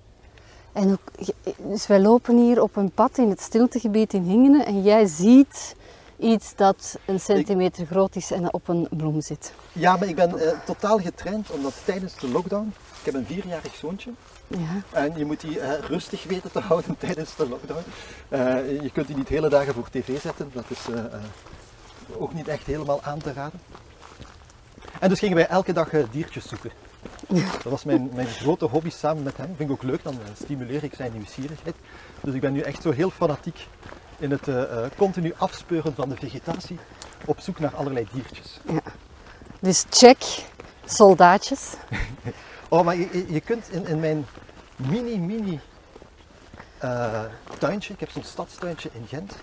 En ook, dus wij lopen hier op een pad in het stiltegebied in Hingenen en jij ziet iets dat een centimeter groot is en op een bloem zit. Ja, maar ik ben uh, totaal getraind omdat tijdens de lockdown, ik heb een vierjarig zoontje, ja. en je moet die uh, rustig weten te houden tijdens de lockdown. Uh, je kunt die niet hele dagen voor tv zetten, dat is ook niet echt helemaal aan te raden. En dus gingen wij elke dag diertjes zoeken. Dat was mijn, mijn grote hobby samen met hem. Vind ik ook leuk, dan stimuleer ik zijn nieuwsgierigheid. Dus ik ben nu echt zo heel fanatiek in het uh, continu afspeuren van de vegetatie op zoek naar allerlei diertjes. Ja. Dus check, soldaatjes. oh, maar je, kunt in, in mijn mini, mini uh, tuintje, ik heb zo'n stadstuintje in Gent,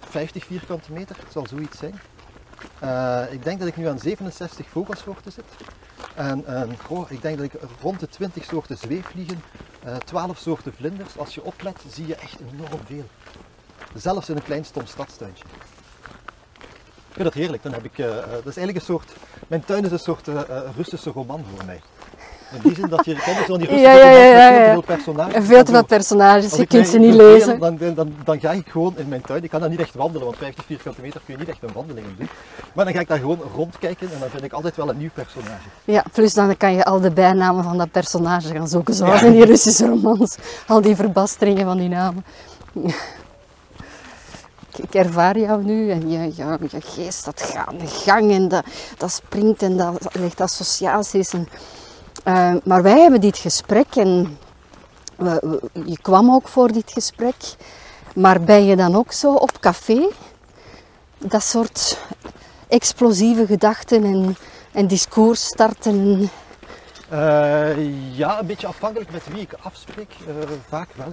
50 vierkante meter, zal zoiets zijn. Uh, ik denk dat ik nu aan 67 vogelsoorten zit. En, ik denk dat ik rond de 20 soorten zweefvliegen, uh, 12 soorten vlinders. Als je oplet, zie je echt enorm veel. Zelfs in een klein stom stadstuintje. Ik vind dat heerlijk. Dan heb ik, dat is eigenlijk een soort, mijn tuin is een soort Russische roman voor mij. In die zin dat je kent van die Russische ja, ja, ja, ja, veel te veel personages. Veel te veel personages, je kunt ze niet lezen. Dan, dan, dan, ga ik gewoon in mijn tuin, ik kan daar niet echt wandelen, want 50 vierkante meter kun je niet echt een wandeling doen. Maar dan ga ik daar gewoon rondkijken en dan vind ik altijd wel een nieuw personage. Ja, plus dan kan je al de bijnamen van dat personage gaan zoeken, zoals in die Russische romans. Al die verbasteringen van die namen ik ervaar jou nu en je, je, je geest dat gaat de gang en dat, dat springt en dat legt associaties. En, uh, maar wij hebben dit gesprek en we, we, je kwam ook voor dit gesprek. Maar ben je dan ook zo op café? Dat soort explosieve gedachten en, en discours starten? Uh, ja, een beetje afhankelijk met wie ik afspreek. Uh, vaak wel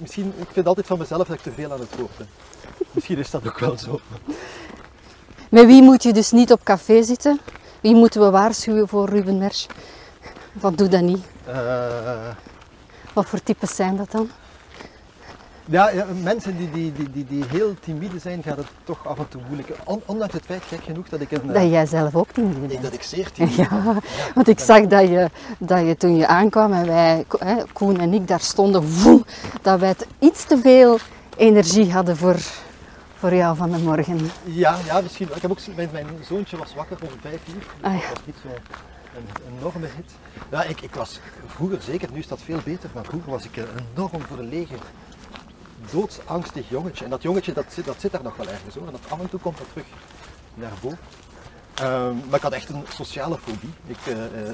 misschien, ik vind altijd van mezelf dat ik te veel aan het woord ben. Misschien is dat ook wel zo. Met wie moet je dus niet op café zitten? Wie moeten we waarschuwen voor Ruben Mersch? Wat doe dat niet? Uh... Wat voor types zijn dat dan? Ja, ja, mensen die, die, die, die, die heel timide zijn, gaat het toch af en toe moeilijk. ondanks het feit, gek genoeg, dat ik een... Dat jij zelf ook timide bent. Dat ik zeer timide ja, ja, want ik zag dat je, dat je toen je aankwam en wij, hè, Koen en ik, daar stonden, woe, dat wij iets te veel energie hadden voor, voor jou van de morgen. Ja, ja misschien. Ik heb ook, mijn, mijn zoontje was wakker om vijf uur. Ah, ja. Dat was niet zo een enorme hit. Ja, ik, ik was vroeger zeker, nu is dat veel beter, maar vroeger was ik enorm verlegen doodsangstig jongetje. En dat jongetje dat zit, dat zit daar nog wel ergens hoor. En dat af en toe komt dat terug naar boven. Um, maar ik had echt een sociale fobie. Ik uh, uh,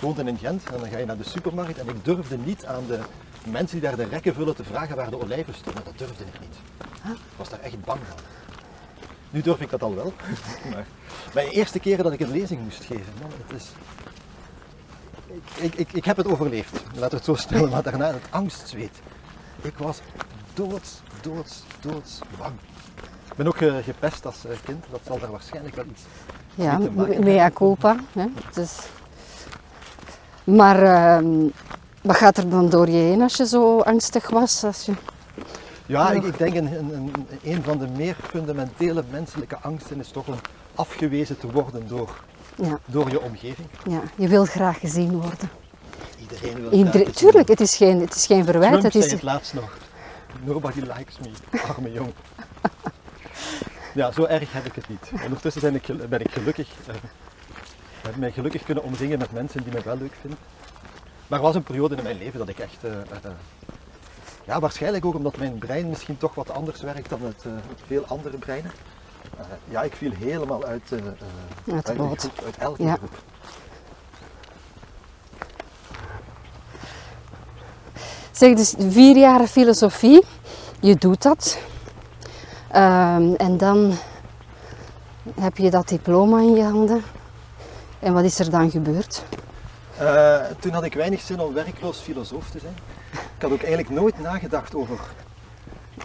woonde in Gent en dan ga je naar de supermarkt en ik durfde niet aan de mensen die daar de rekken vullen te vragen waar de olijven stonden. Dat durfde ik niet. Ik was daar echt bang van. Nu durf ik dat al wel. maar bij de eerste keren dat ik een lezing moest geven, man, het is... Ik, ik, ik, ik heb het overleefd, laten we het zo stellen, maar daarna het angstzweet. Ik was doods, doods, doods bang. Ik ben ook eh, gepest als eh, kind, dat zal daar waarschijnlijk wel iets Ja, mee te maken mea culpa. Hè? Dus... Maar ehm, wat gaat er dan door je heen als je zo angstig was? Als je... Ja, ik, ik denk een, een, een, van de meer fundamentele menselijke angsten is toch om afgewezen te worden door, Ja, door je omgeving. ja, je wil graag gezien worden. Iedereen wil Iedereen, graag tuurlijk, het is geen, het is geen verwijt. Trump Het zei is, het laatst nog. Nobody likes me, arme jongen. Ja, zo erg heb ik het niet. Ondertussen ben ik, ben ik gelukkig. eh, heb mij gelukkig kunnen omzingen met mensen die me wel leuk vinden. Maar er was een periode in mijn leven dat ik echt... eh, eh, ja, waarschijnlijk ook omdat mijn brein misschien toch wat anders werkt dan het, eh, veel andere breinen. Eh, ja, ik viel helemaal uit, eh, eh, Uit groep, uit elke Ja. groep. Zeg dus vier jaar filosofie, je doet dat. Ehm, en dan heb je dat diploma in je handen. En wat is er dan gebeurd? Eh, toen had ik weinig zin om werkloos filosoof te zijn. Ik had ook eigenlijk nooit nagedacht over,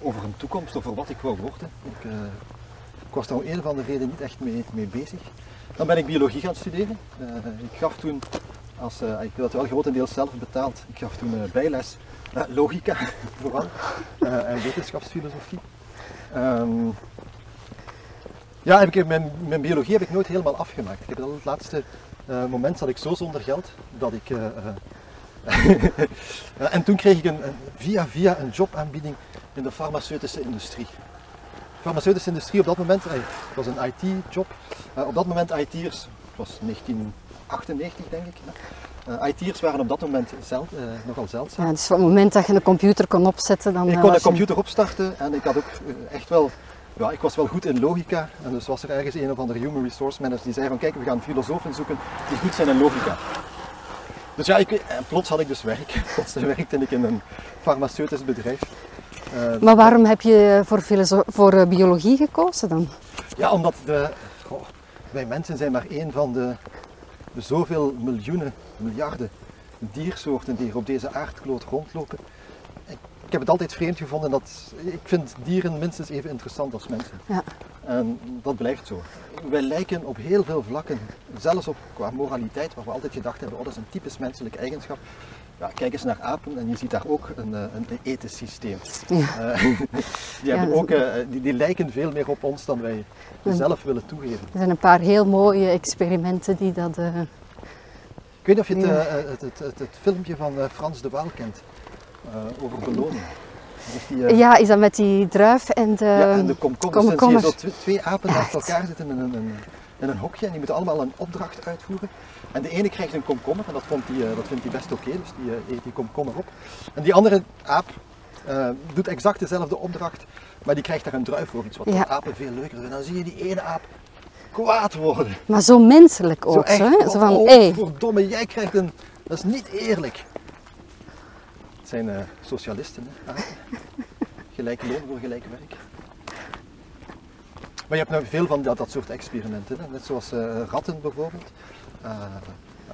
over een toekomst, over wat ik wou worden. Ik, eh, was daar om een of andere reden niet echt mee, mee bezig. Dan ben ik biologie gaan studeren. Eh, ik gaf toen, als, ik heb dat wel grotendeels zelf betaald, ik gaf toen bijles logica vooral en wetenschapsfilosofie. Ehm, ja, heb mijn, mijn biologie heb ik nooit helemaal afgemaakt. Ik heb al het laatste eh, moment zat ik zo zonder geld dat ik. eh, eh, en toen kreeg ik een, een- via via een jobaanbieding in de farmaceutische industrie. De farmaceutische industrie op dat moment, het was een IT-job. Op dat moment IT'ers, het was 1998 denk ik. Eh, IT'ers waren op dat moment zeld, nogal zeldzaam. Ja, dus op het moment dat je een computer kon opzetten, dan Ik kon de was je- computer opstarten en ik had ook echt wel, ja, ik was wel goed in logica. En dus was er ergens een of andere human resource manager die zei van kijk, we gaan filosofen zoeken die goed zijn in logica. Dus ja, ik, en plots had ik dus werk. Plots werkte ik in een farmaceutisch bedrijf. Eh, Maar waarom heb je voor, voor eh, biologie gekozen dan? Ja, omdat de, goh, wij mensen zijn maar één van de, de zoveel miljoenen, miljarden diersoorten die er op deze aardkloot rondlopen. Ik, heb het altijd vreemd gevonden dat ik vind dieren minstens even interessant als mensen. Ja. En dat blijft zo. Wij lijken op heel veel vlakken, zelfs op qua moraliteit, waar we altijd gedacht hebben, oh, dat is een typisch menselijke eigenschap. Ja, kijk eens naar apen en je ziet daar ook een, eh, een ethisch systeem. Ja. Eh, die, hebben ook, eh, die, die lijken veel meer op ons dan wij zelf willen toegeven. Er zijn een paar heel mooie experimenten die dat... Ik weet niet of je het, het, het, het, filmpje van Frans de Waal kent, eh, over beloning. Die, eh, Ja, is dat met die druif en de... ja, en de komkommers. Dan zie je zo twee, twee apen Echt. naast elkaar zitten in een, een, in een hokje en die moeten allemaal een opdracht uitvoeren. En de ene krijgt een komkommer en dat, vond die, eh, dat vindt hij best oké, dus die eet die komkommer op. En die andere aap doet exact dezelfde opdracht, maar die krijgt daar een druif voor, iets wat Ja. apen veel leuker is. Dan zie je die ene aap kwaad worden. Maar zo menselijk ook, Zo echt, hè? Zo van, oh, hé, verdomme, jij krijgt een... Dat is niet eerlijk. Zijn eh, socialisten, hè? apen. Gelijk loon voor gelijk werk. Maar je hebt nou veel van dat, dat soort experimenten. Hè? Net zoals eh, ratten bijvoorbeeld. Eh,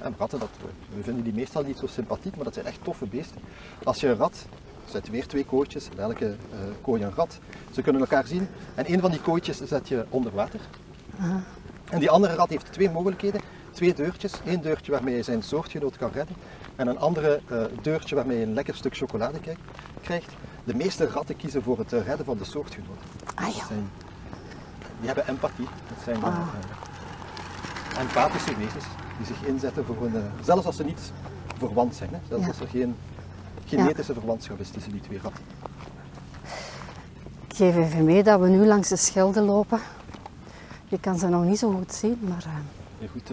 en ratten, dat, we vinden die meestal niet zo sympathiek, maar dat zijn echt toffe beesten. Als je een rat, zet weer twee kooitjes, in elke kooi een rat. Ze kunnen elkaar zien. En een van die kooitjes zet je onder water. En die andere rat heeft twee mogelijkheden. Twee deurtjes. Eén deurtje waarmee hij zijn soortgenoot kan redden. En een andere eh, deurtje waarmee hij een lekker stuk chocolade krijgt-. De meeste ratten kiezen voor het eh, redden van de soortgenoot. Ah, ja. zijn, die hebben empathie. Dat zijn Ah. eh, empathische wezens die zich inzetten voor hun... zelfs als ze niet verwant zijn. Hè? Zelfs Ja. als er geen genetische verwantschap is tussen die twee ratten. ik geef even mee dat we nu langs de Schelde lopen. Je kan ze nog niet zo goed zien, maar... Heel goed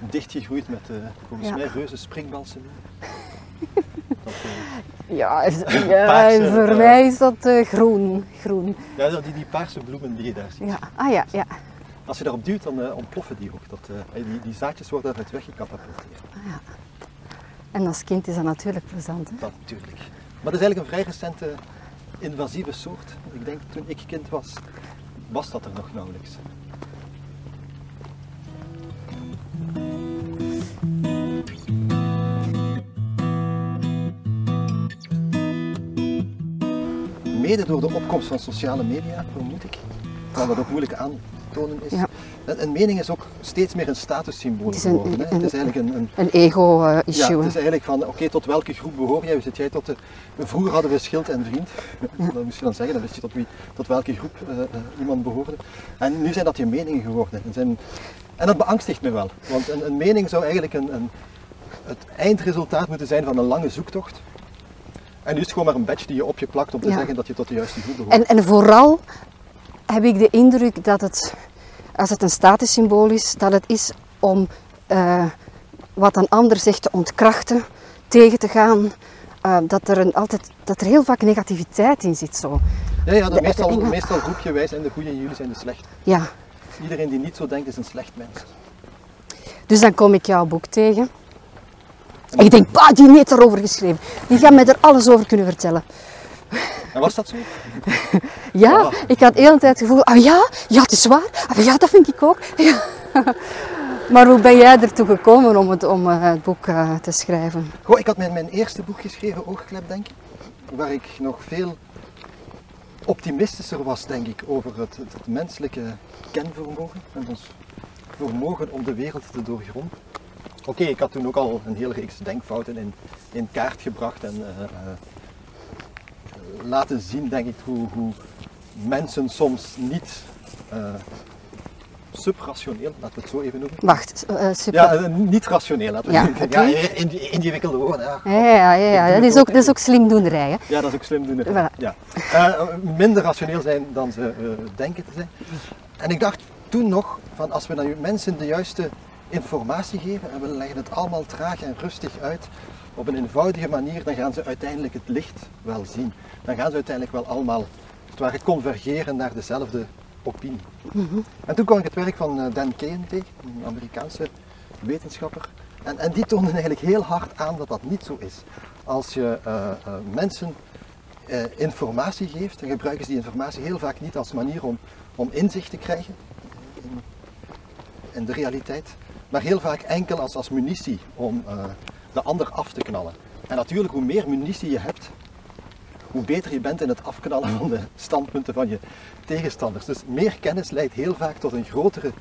dichtgegroeid met eh, volgens Ja. mij reuze springbalsen. dat, eh, ja, ja Paarse, voor eh, mij is dat groen. groen. Ja, die, die paarse bloemen die je daar ziet. Ja. Ah ja, ja. Als je daarop duwt, dan ontploffen die ook. Dat, die, die zaadjes worden eruit weggecatapulteerd. En als kind is dat natuurlijk plezant. Hè? Dat natuurlijk. Maar dat is eigenlijk een vrij recente invasieve soort. Ik denk toen ik kind was, was dat er nog nauwelijks. Mede door de opkomst van sociale media, vermoed ik, kan dat ook moeilijk aantonen is. Ja. Een, een mening is ook steeds meer een statussymbool Het is een- geworden. hè. een- het is eigenlijk een, een Een ego-issue. ja, het is eigenlijk van, oké, tot welke groep behoor jij? Zit jij tot de, vroeger hadden we schild en vriend. Dat moest je dan zeggen, dan wist je tot, wie, tot welke groep eh, eh, iemand behoorde. En nu zijn dat je meningen geworden. En, zijn, en dat beangstigt me wel. Want een, een mening zou eigenlijk een, een, het eindresultaat moeten zijn van een lange zoektocht. En nu is het gewoon maar een badge die je op je plakt om te Ja. zeggen dat je tot de juiste groep behoort. En, en vooral heb ik de indruk dat het, als het een statussymbool is, dat het is om eh, wat een ander zegt te ontkrachten, tegen te gaan. eh, dat, er een, altijd, dat er heel vaak negativiteit in zit. Zo. ja, ja, de- meestal, de meestal roep je wij zijn de goede en jullie zijn de slecht. Ja. Iedereen die niet zo denkt is een slecht mens. Dus dan kom ik jouw boek tegen. En ik denk, bah, die heeft erover geschreven. Die gaat mij er alles over kunnen vertellen. En was dat zo? Ja, ik had de hele tijd het gevoel, ah ja, ja, het is waar. Ah, ja, dat vind ik ook. Ja. Maar hoe ben jij ertoe gekomen om het, om, eh, het boek eh, te schrijven? Goh, ik had mijn, mijn eerste boek geschreven, Oogklep, denk ik. Waar ik nog veel optimistischer was, denk ik, over het, het, het menselijke kenvermogen. En ons vermogen om de wereld te doorgronden. Oké, ik had toen ook al een hele reeks denkfouten in, in kaart gebracht en eh, laten zien, denk ik, hoe, hoe mensen soms niet uh, subrationeel, laten we het zo even noemen. Wacht, uh, super. Ja, niet rationeel, laten we Ja, zeggen. okay. Ja, in ingewikkelde woorden. Ja, ja, ja, ja, ja. Dat, is ook, dat is ook slimdoenerij. Hè? Ja, dat is ook slimdoener. Voilà. Ja. Uh, minder rationeel zijn dan ze uh, denken te zijn. En ik dacht toen nog, van als we dan mensen de juiste informatie geven en we leggen het allemaal traag en rustig uit, op een eenvoudige manier, dan gaan ze uiteindelijk het licht wel zien. Dan gaan ze uiteindelijk wel allemaal, het convergeren naar dezelfde opinie. En toen kwam ik het werk van eh, Dan Kayen tegen, een Amerikaanse wetenschapper. En, en die toonde eigenlijk heel hard aan dat dat niet zo is. Als je uh, uh, mensen informatie geeft, dan gebruiken ze die informatie heel vaak niet als manier om, om inzicht te krijgen in, in de realiteit, maar heel vaak enkel als, als munitie om de ander af te knallen. En natuurlijk, hoe meer munitie je hebt, hoe beter je bent in het afknallen van de standpunten van je tegenstanders. Dus meer kennis leidt heel vaak tot een grotere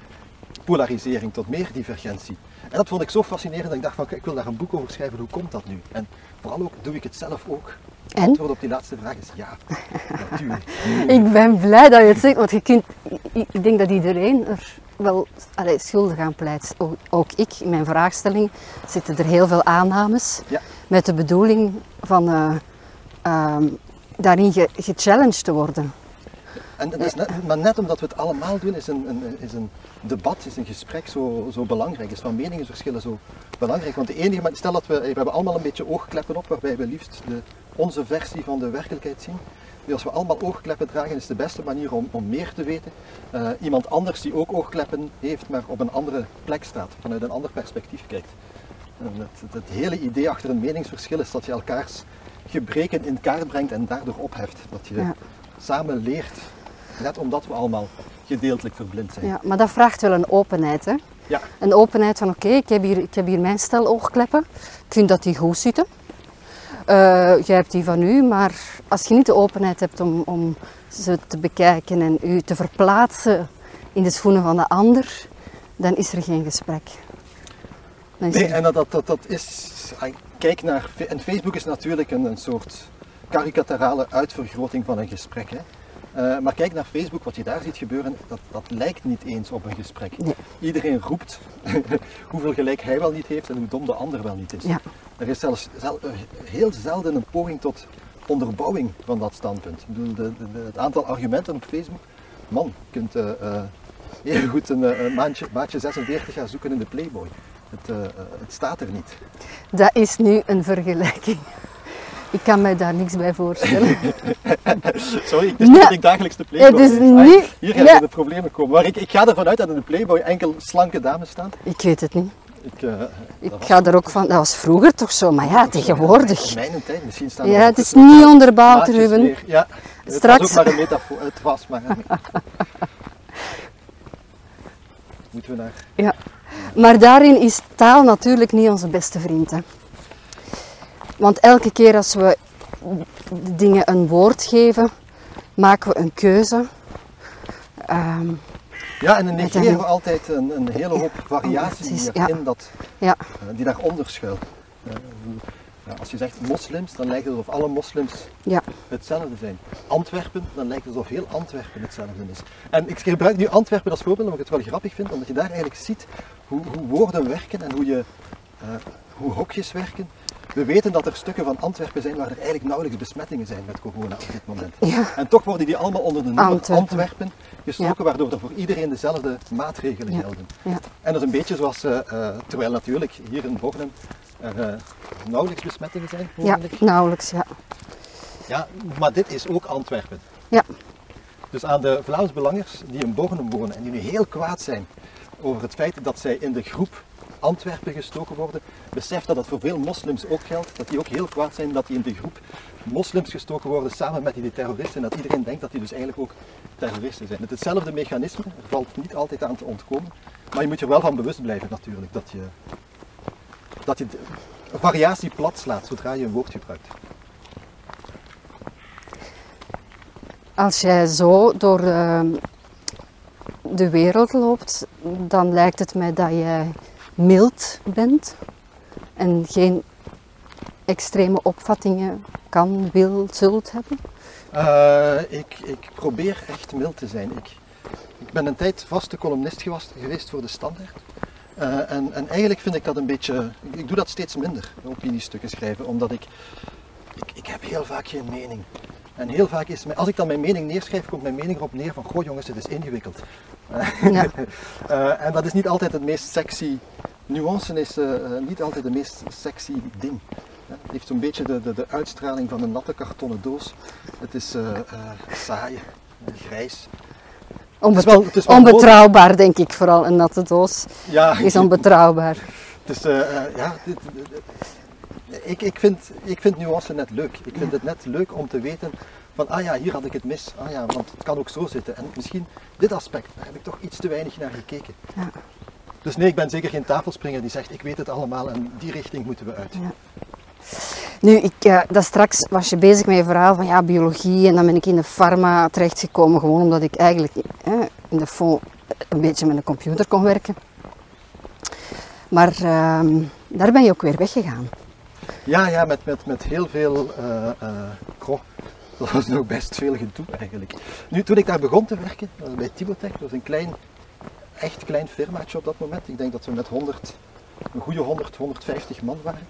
polarisering, tot meer divergentie. En dat vond ik zo fascinerend dat ik dacht van ik wil daar een boek over schrijven, hoe komt dat nu? En vooral ook, doe ik het zelf ook? En? Het antwoord op die laatste vraag is ja, natuurlijk. ik ben blij dat je het zegt, want je kunt, ik denk dat iedereen er wel allee, schuldig aan pleit. Ook, ook, ik, in mijn vraagstelling zitten er heel veel aannames ja. met de bedoeling van uh, uh, daarin ge, gechallenged te worden. En dat is net, maar net omdat we het allemaal doen, is een, een, is een debat, is een gesprek zo, zo belangrijk, is van meningsverschillen zo belangrijk. Want de enige, stel dat we, we hebben allemaal een beetje oogkleppen op, waarbij we liefst de, onze versie van de werkelijkheid zien. Dus als we allemaal oogkleppen dragen, is de beste manier om, om meer te weten. Uh, iemand anders die ook oogkleppen heeft, maar op een andere plek staat, vanuit een ander perspectief kijkt. Het, het hele idee achter een meningsverschil is dat je elkaars gebreken in kaart brengt en daardoor opheft. Dat je ja. samen leert Net omdat we allemaal gedeeltelijk verblind zijn. Ja, maar dat vraagt wel een openheid. Hè? Ja. Een openheid van oké, okay, ik, heb hier, ik heb hier mijn stel oogkleppen. Ik vind dat die goed zitten. Uh, jij hebt die van u, maar als je niet de openheid hebt om, om ze te bekijken en u te verplaatsen in de schoenen van de ander, dan is er geen gesprek. Nee, en dat, dat, dat, dat is. Kijk naar. En Facebook is natuurlijk een, een soort karikaturale uitvergroting van een gesprek. Hè? Uh, maar kijk naar Facebook, wat je daar ziet gebeuren, dat, dat lijkt niet eens op een gesprek. Nee. Iedereen roept hoeveel gelijk hij wel niet heeft en hoe dom de ander wel niet is. Ja. Er is zelfs zel, uh, heel zelden een poging tot onderbouwing van dat standpunt. Ik bedoel, de, de, de, het aantal argumenten op Facebook, man, je kunt uh, heel goed een, een maandje, maatje 46 gaan zoeken in de Playboy. Het, het staat er niet. Dat is nu een vergelijking. Ik kan mij daar niks bij voorstellen. Sorry, het is niet dagelijks de Playboy. Het is niet, Hier gaan nee. de problemen komen. Maar ik, ik ga ervan uit dat in de Playboy enkel slanke dames staan. Ik weet het niet. Ik, uh, ik ga er ook van, dat was vroeger toch zo, maar ja, tegenwoordig. In mijn tijd, misschien staan Ja, het is niet onderbouwd, Ruben. Ja, Straks. Het was ook maar een metafoor, het was maar een Moeten we naar... Ja, maar daarin is taal natuurlijk niet onze beste vriend. Hè. Want elke keer als we dingen een woord geven, maken we een keuze. Ehm, Ja, en dan negeren we altijd een, een hele hoop variatie precies, die, ja. dat, ja, eh, die daaronder schuilt. Ja, als je zegt moslims, dan lijkt het alsof alle moslims ja, hetzelfde zijn. Antwerpen, dan lijkt het alsof heel Antwerpen hetzelfde is. En ik gebruik nu Antwerpen als voorbeeld omdat ik het wel grappig vind, omdat je daar eigenlijk ziet hoe, hoe woorden werken en hoe, je, eh, hoe hokjes werken. We weten dat er stukken van Antwerpen zijn waar er eigenlijk nauwelijks besmettingen zijn met corona op dit moment. ja, En toch worden die allemaal onder de noemer Antwerpen. Antwerpen, gestoken, waardoor er voor iedereen dezelfde maatregelen Ja. gelden. ja. En dat is een beetje zoals, eh, eh, terwijl natuurlijk hier in Bornem er eh, nauwelijks besmettingen zijn. ja, nauwelijks, ja. Ja, maar dit is ook Antwerpen. Ja, Dus aan de Vlaams belangers die in Bornem wonen en die nu heel kwaad zijn over het feit dat zij in de groep Antwerpen gestoken worden, besef dat dat voor veel moslims ook geldt, dat die ook heel kwaad zijn dat die in de groep moslims gestoken worden samen met die terroristen en dat iedereen denkt dat die dus eigenlijk ook terroristen zijn. Het is hetzelfde mechanisme, er valt niet altijd aan te ontkomen, maar je moet je er wel van bewust blijven natuurlijk, dat je, dat je de variatie plat slaat zodra je een woord gebruikt. Als jij zo door ehm, de wereld loopt, dan lijkt het mij dat jij mild bent en geen extreme opvattingen kan, wil, zult hebben. Eh, ik, ik probeer echt mild te zijn. Ik, ik ben een tijd vaste columnist geweest voor de Standaard. Eh, en, en eigenlijk vind ik dat een beetje. Ik, doe dat steeds minder, opiniestukken schrijven, omdat ik, ik. Ik heb heel vaak geen mening. En heel vaak is. mijn- Als ik dan mijn mening neerschrijf, komt mijn mening erop neer van: Goh jongens, het is ingewikkeld. Ja. Eh, en dat is niet altijd het meest sexy. Nuance is eh, niet altijd de meest sexy ding. Het heeft zo'n beetje de, de, de uitstraling van een natte kartonnen doos. Het is saai, grijs. Onbet- Het is wel- het is wel onbetrouwbaar, denk ik, vooral een natte doos Ja, is onbetrouwbaar. het is, eh, eh, ja, dit- ik, ik, vind, ik vind nuance net leuk. Ik vind het net leuk om te weten van, ah ja, hier had ik het mis. Ah ja, want het kan ook zo zitten. En misschien dit aspect, daar heb ik toch iets te weinig naar gekeken. Ja. Dus nee, ik ben zeker geen tafelspringer die zegt, ik weet het allemaal en die richting moeten we uit. Ja. Nu, ik, eh, dat straks was je bezig met je verhaal van ja, biologie en dan ben ik in de pharma terechtgekomen, gewoon omdat ik eigenlijk eh, in de fond een beetje met een computer kon werken. Maar ehm, daar ben je ook weer weggegaan. Ja, ja, met, met, met heel veel, eh, eh, dat was nog best veel gedoe eigenlijk. Nu, toen ik daar begon te werken, was bij Tibotech, dat was een klein, echt klein firmaatje op dat moment. Ik denk dat we met 100, een goede 100, 150 man waren.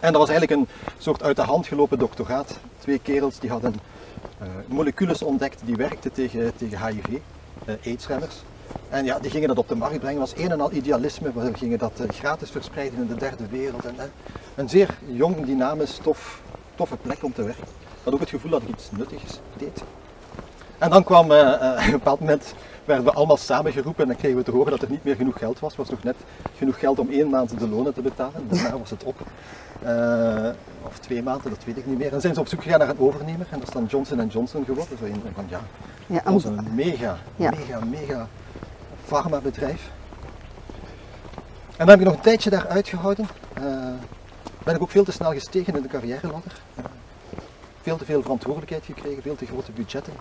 En dat was eigenlijk een soort uit de hand gelopen doctoraat. Twee kerels die hadden eh, moleculen ontdekt die werkten tegen, tegen HIV, eh aidsremmers. En ja, die gingen dat op de markt brengen. Was een en al idealisme. We gingen dat eh, gratis verspreiden in de derde wereld. En, een zeer jong, dynamisch, tof, toffe plek om te werken. Had ook het gevoel dat ik iets nuttigs deed. En dan kwam, op een bepaald moment werden we allemaal samengeroepen en dan kregen we te horen dat er niet meer genoeg geld was. Er was nog net genoeg geld om één maand de lonen te betalen. Daarna was het op. Eh, of twee maanden, dat weet ik niet meer. En dan zijn ze op zoek gegaan naar een overnemer en dat is dan Johnson Johnson geworden. Zo een van, ja, Ja, dat was een mega, Ja. mega, mega farmabedrijf. En dan heb ik nog een tijdje daar uitgehouden. Eh, ben ik ook veel te snel gestegen in de carrière-ladder. Eh, veel te veel verantwoordelijkheid gekregen, veel te grote budgetten.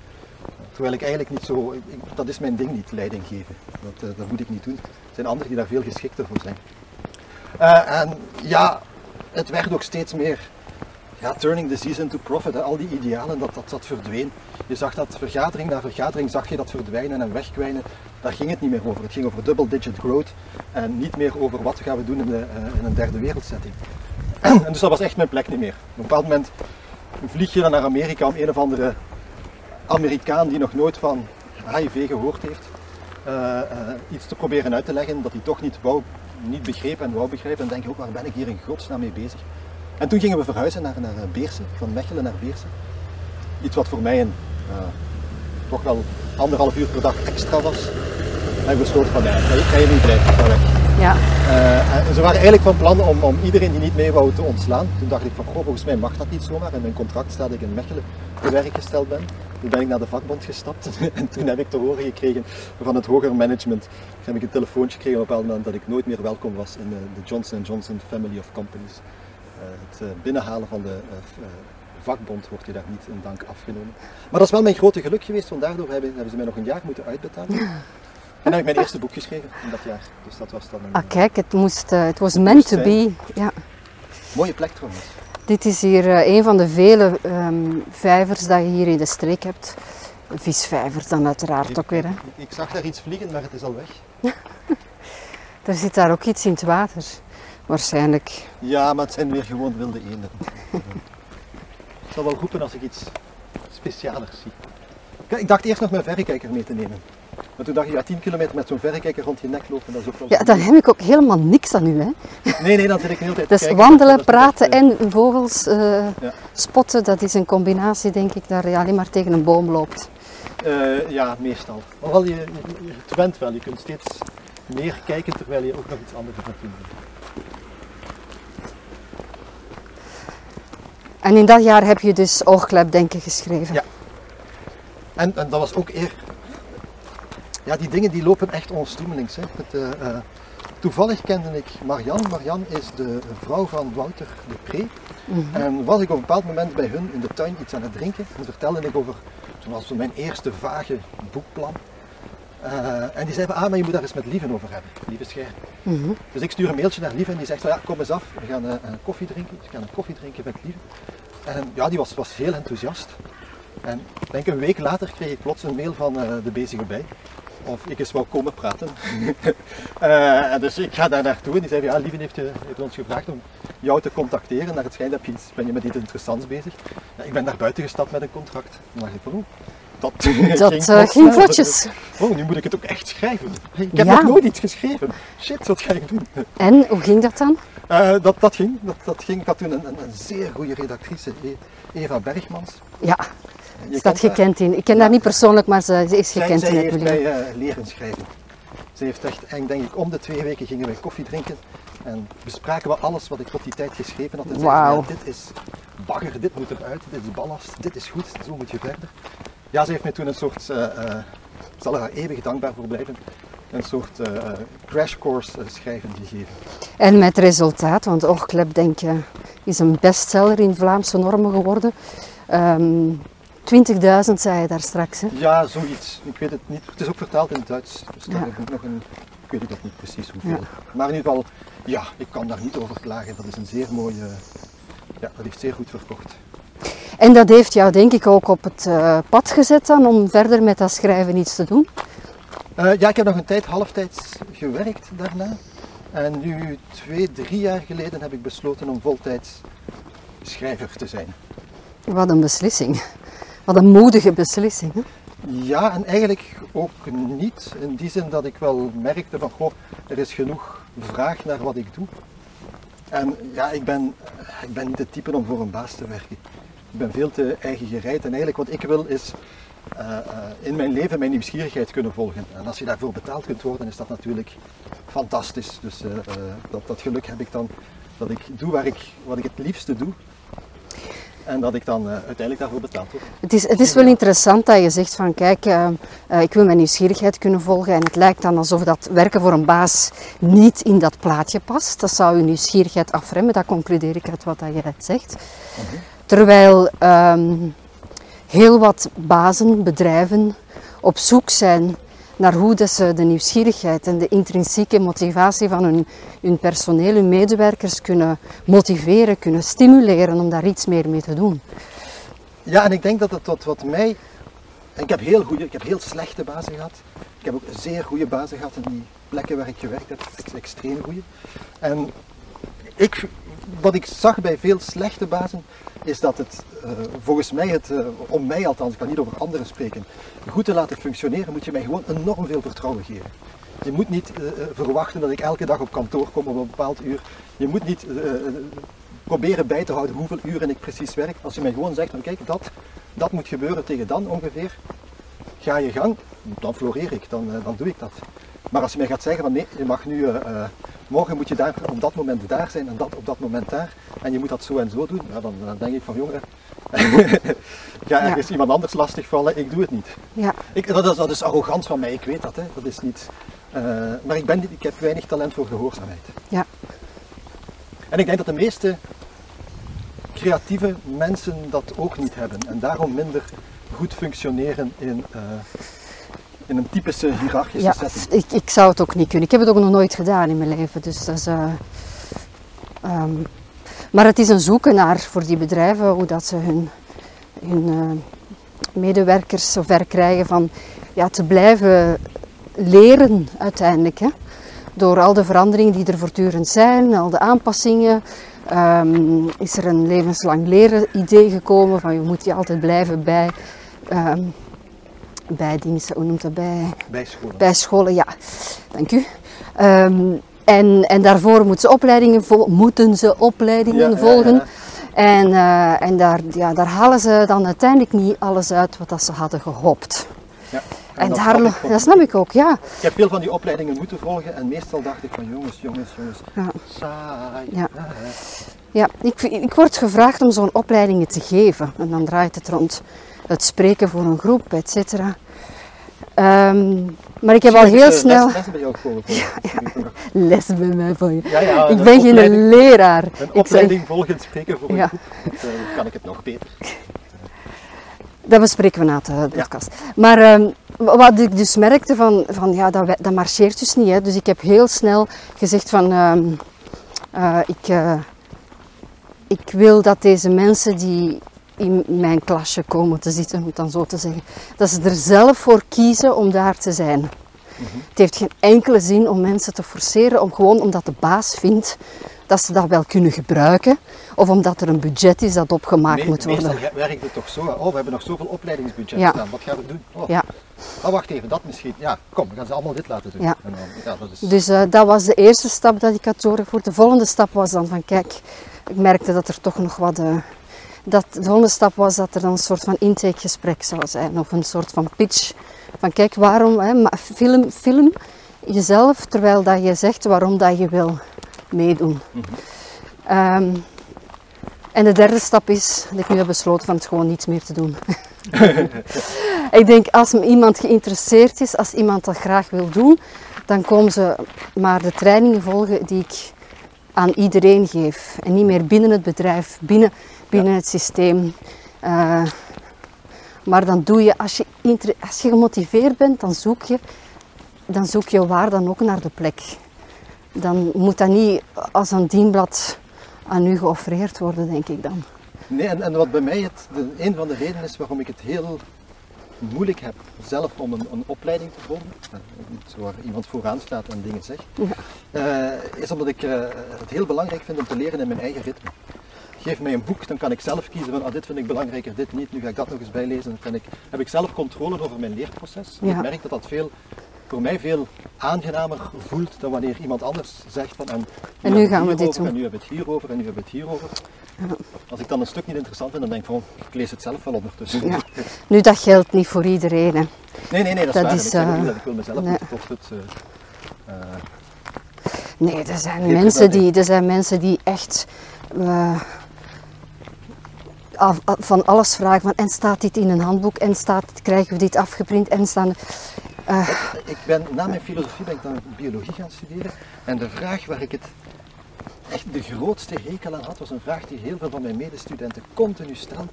Terwijl ik eigenlijk niet zo, ik- dat is mijn ding niet, leiding geven. Dat, dat moet ik niet doen. Er zijn anderen die daar veel geschikter voor zijn. En ja, het werd ook steeds meer ja, turning the season to profit. Al die idealen, dat, dat, verdween. Je zag dat vergadering na vergadering, zag je dat verdwijnen en wegkwijnen. Daar ging het niet meer over. Het ging over double digit growth en niet meer over wat gaan we doen in, eh, in een derde wereldsetting. en dus dat was echt mijn plek niet meer. Op een bepaald moment vlieg je dan naar Amerika om een of andere Amerikaan die nog nooit van HIV gehoord heeft, eh, eh, iets te proberen uit te leggen dat hij toch niet, wou, niet begreep en wou begrijpen. En denk je ook, waar ben ik hier in godsnaam mee bezig? En toen gingen we verhuizen naar, naar eh, Beersen, van Mechelen naar Beersen. Iets wat voor mij een, eh, toch wel anderhalf uur per dag extra was. En we besloten van, ja, ik ga je niet blijven, ik ga weg. ja, Eh, en ze waren eigenlijk van plan om, om iedereen die niet mee wou te ontslaan. Toen dacht ik van, goh, volgens mij mag dat niet zomaar. In mijn contract staat dat ik in Mechelen te werk gesteld ben. Toen ben ik naar de vakbond gestapt en toen heb ik te horen gekregen van het hoger management. Heb ik een telefoontje gekregen op een bepaald moment dat ik nooit meer welkom was in eh, de Johnson Johnson Family of Companies. Eh, het eh, binnenhalen van de vakbond wordt je daar niet in dank afgenomen. Maar dat is wel mijn grote geluk geweest, want daardoor hebben, hebben ze mij nog een jaar moeten uitbetalen. En dan heb ik mijn eerste boek geschreven in dat jaar. Dus dat was dan een Ah, kijk, het moest, het was meant to be. Ja. mooie plek trouwens. Dit is hier een van de vele ehm, vijvers dat je hier in de streek hebt. Een visvijver dan uiteraard ook weer. Hè. Ik, ik zag daar iets vliegen, maar het is al weg. Er zit daar ook iets in het water. Waarschijnlijk. Ja, maar het zijn weer gewoon wilde eenden. Ik zal wel roepen als ik iets specialers zie. Kijk, ik dacht eerst nog mijn verrekijker mee te nemen. Maar toen dacht ik, ja, 10 kilometer met zo'n verrekijker rond je nek lopen, dat is ook wel... Ja, dan heb ik ook helemaal niks aan u. Hè. Nee, nee, dan zit ik de hele tijd Dus kijken. wandelen, Dat praten en vogels eh, Ja. spotten, dat is een combinatie denk ik, dat je alleen maar tegen een boom loopt. Eh, ja, meestal. Alhoewel, je, je, went wel. Je kunt steeds meer kijken terwijl je ook nog iets anders gaat doen. En in dat jaar heb je dus oogklep geschreven. Ja. En, en dat was ook eer. Ja, die dingen die lopen echt onstoemelings. Hè. Het, eh, eh, toevallig kende ik Marianne. Marianne is de vrouw van Wouter de Pre. Mhm. En was ik op een bepaald moment bij hun in de tuin iets aan het drinken. En vertelde ik over, toen was mijn eerste vage boekplan. Eh, en die zei van, ah, maar je moet daar eens met Lieven over hebben. Lieve Scher. Mhm. Dus ik stuur een mailtje naar Lieve en die zegt ja, kom eens af. We gaan eh, een koffie drinken. Dus ik ga een koffie drinken met Lieve. En ja, die was, was heel enthousiast. En ik denk een week later kreeg ik plots een mail van eh, de bezige bij. Of ik eens wou komen praten. Eh, en dus ik ga daar naartoe en die zei ja, Lieve heeft, je- heeft ons gevraagd om jou te contacteren. Naar het schijnt heb je ben je met iets interessants bezig. Ja, ik ben naar buiten gestapt met een contract. Dan dacht ik dat, Dat ging, eh, ging snel. vlotjes. Oh, nu moet ik het ook echt schrijven. Ik heb Ja. nog nooit iets geschreven. Shit, wat ga ik doen? En hoe ging dat dan? Eh, dat, dat ging. Dat, dat ging. Ik had toen een, een, een zeer goede redactrice, E- Eva Bergmans. Ja, Je staat kent haar. gekend in. Ik ken Ja. haar niet persoonlijk, maar ze ze is Zij, gekend zij in het heeft milieu. mij eh, leren schrijven. Ze heeft echt, en denk ik, om de twee weken gingen wij koffie drinken en bespraken we alles wat ik tot die tijd geschreven had. En zei ze, Wauw. ja, dit is bagger, dit moet eruit, dit is ballast, dit is goed, zo moet je verder. Ja, ze heeft mij toen een soort, eh, eh, ik zal er haar eeuwig dankbaar voor blijven, een soort eh, crash course schrijven gegeven. En met resultaat, want Oogklep denk je is een bestseller in Vlaamse normen geworden. Ehm 20.000 zei je daar straks. Hè? Ja, zoiets. Ik weet het niet. Het is ook vertaald in het Duits. Dus Ja. ik nog een. Ik weet ook niet precies hoeveel. Ja. Maar in ieder geval, ja, ik kan daar niet over klagen. Dat is een zeer mooie. Ja, dat heeft zeer goed verkocht. En dat heeft jou denk ik ook op het eh, pad gezet dan om verder met dat schrijven iets te doen. Eh, ja, ik heb nog een tijd halftijds gewerkt daarna. En nu, twee, drie jaar geleden, heb ik besloten om voltijds schrijver te zijn. Wat een beslissing. Wat een moedige beslissing. Hè? Ja, en eigenlijk ook niet. In die zin dat ik wel merkte van, goh, er is genoeg vraag naar wat ik doe. En ja, ik ben, ik ben niet het type om voor een baas te werken. Ik ben veel te eigen gereid. En eigenlijk wat ik wil is eh, eh, in mijn leven mijn nieuwsgierigheid kunnen volgen. En als je daarvoor betaald kunt worden, is dat natuurlijk fantastisch. Dus eh, dat, dat geluk heb ik dan dat ik doe waar ik, wat ik het liefste doe. En dat ik dan uiteindelijk daarvoor betaald word. Het is, het is wel interessant dat je zegt van kijk, ik wil mijn nieuwsgierigheid kunnen volgen en het lijkt dan alsof dat werken voor een baas niet in dat plaatje past. Dat zou je nieuwsgierigheid afremmen, dat concludeer ik uit wat dat je net zegt. Terwijl ehm, heel wat bazen, bedrijven op zoek zijn naar hoe dat ze de nieuwsgierigheid en de intrinsieke motivatie van hun, hun personeel, hun medewerkers kunnen motiveren, kunnen stimuleren om daar iets meer mee te doen. Ja, en ik denk dat het wat, wat mij. Ik heb heel goede, ik heb heel slechte bazen gehad. Ik heb ook zeer goede bazen gehad in die plekken waar ik gewerkt heb, ex- extreem goede. En ik, wat ik zag bij veel slechte bazen, is dat het eh, volgens mij, het, eh, om mij althans, ik kan niet over anderen spreken, goed te laten functioneren, moet je mij gewoon enorm veel vertrouwen geven. Je moet niet eh, verwachten dat ik elke dag op kantoor kom op een bepaald uur. Je moet niet proberen bij te houden hoeveel uren ik precies werk. Als je mij gewoon zegt van kijk, dat, dat moet gebeuren tegen dan ongeveer, ga je gang, dan floreer ik, dan, dan doe ik dat. Maar als je mij gaat zeggen van nee, je mag nu, eh, eh, morgen moet je daar op dat moment daar zijn en dat op dat moment daar en je moet dat zo en zo doen, ja, dan, dan denk ik van jongeren, ga ergens iemand anders lastigvallen, ik doe het niet. Ja. Ik, dat, is, dat is arrogant van mij, ik weet dat, hè. dat is niet, eh, maar ik, ben, ik heb weinig talent voor gehoorzaamheid. Ja. En ik denk dat de meeste creatieve mensen dat ook niet hebben en daarom minder goed functioneren in, uh, in een typische hiërarchische ja, setting. Ik, ik zou het ook niet kunnen. Ik heb het ook nog nooit gedaan in mijn leven. Dus dat is, uh, um, maar het is een zoeken naar voor die bedrijven hoe dat ze hun, hun uh, medewerkers zover krijgen van ja, te blijven leren uiteindelijk. Hè? Door al de veranderingen die er voortdurend zijn, al de aanpassingen, um, is er een levenslang leren idee gekomen van je moet je altijd blijven bij, um, bij dingen, hoe noemt dat bij? Bij scholen. Bij scholen, ja. Dank u. Um, en, en daarvoor moeten ze opleidingen, moeten ze opleidingen Ja, volgen. ja. En, uh, en daar, ja, daar halen ze dan uiteindelijk niet alles uit wat dat ze hadden gehoopt. Ja. En, dat daar, snap dat snap ik ook, ja. Ik heb veel van die opleidingen moeten volgen en meestal dacht ik van jongens, jongens, jongens, Ja. saai. Ja. Ah, Ja, ik, ik word gevraagd om zo'n opleidingen te geven. En dan draait het rond het spreken voor een groep, et cetera. Ehm, maar ik heb al heel eh, snel Les, bij jou komen volgen. les bij mij van je. Ja, ja, ik ben geen leraar. Een opleiding volgend spreken voor een Ja. groep, dan kan ik het nog beter. dat bespreken we na de podcast. Maar ehm, wat ik dus merkte van, van ja, dat, dat marcheert dus niet. Hè. Dus ik heb heel snel gezegd van ehm, eh, ik, eh, ik wil dat deze mensen die in mijn klasje komen te zitten, om het dan zo te zeggen, dat ze er zelf voor kiezen om daar te zijn. Het heeft geen enkele zin om mensen te forceren, om gewoon omdat de baas vindt dat ze dat wel kunnen gebruiken, of omdat er een budget is dat opgemaakt Me- moet worden. Meestal werkt het toch zo, oh we hebben nog zoveel opleidingsbudget Ja. staan, wat gaan we doen? Oh, Ja. oh, wacht even, dat misschien. Ja, kom, we gaan ze allemaal dit laten doen. Ja. En ja, dat is... Dus eh, dat was de eerste stap dat ik had doorgevoerd. De volgende stap was dan van kijk, ik merkte dat er toch nog wat. eh, dat, de volgende stap was dat er dan een soort van intakegesprek zou zijn of een soort van pitch. Van kijk, waarom, hè, film, film jezelf terwijl dat je zegt waarom dat je wil meedoen. Ehm, en de derde stap is dat ik nu heb besloten van het gewoon niets meer te doen. ik denk als iemand geïnteresseerd is, als iemand dat graag wil doen, dan komen ze maar de trainingen volgen die ik aan iedereen geef. En niet meer binnen het bedrijf, binnen, binnen het systeem. Eh, maar dan doe je, als je, als je gemotiveerd bent, dan zoek je, dan zoek je waar dan ook naar de plek. Dan moet dat niet als een dienblad aan u geoffreerd worden, denk ik dan. Nee, en, en wat bij mij het, de, een van de redenen is waarom ik het heel moeilijk heb zelf om een, een opleiding te volgen, eh, waar iemand vooraan staat en dingen zegt, eh, is omdat ik het heel belangrijk vind om te leren in mijn eigen ritme. Geef mij een boek, dan kan ik zelf kiezen van ah, dit vind ik belangrijker, dit niet, nu ga ik dat nog eens bijlezen. Dan kan ik, heb ik zelf controle over mijn leerproces. Ja. Ik merk dat dat veel, voor mij veel aangenamer voelt dan wanneer iemand anders zegt van en, En nu gaan we dit doen. En nu hebben we het hierover en nu hebben we het hierover. Als ik dan een stuk niet interessant vind, dan denk ik van ik lees het zelf wel ondertussen. Ja. Nu, dat geldt niet voor iedereen. Hè. Nee, nee, nee, dat, Dat is waar. ik ook eh, dat ik wil mezelf nee. niet tot het... eh, eh, Nee, er zijn, mensen dat die, er zijn mensen die echt af- van alles vragen. Van, en staat dit in een handboek? En staat, krijgen we dit afgeprint? En staan, eh, ik ben, na mijn filosofie ben ik dan biologie gaan studeren. En de vraag waar ik het echt de grootste hekel aan had, was een vraag die heel veel van mijn medestudenten continu stellen.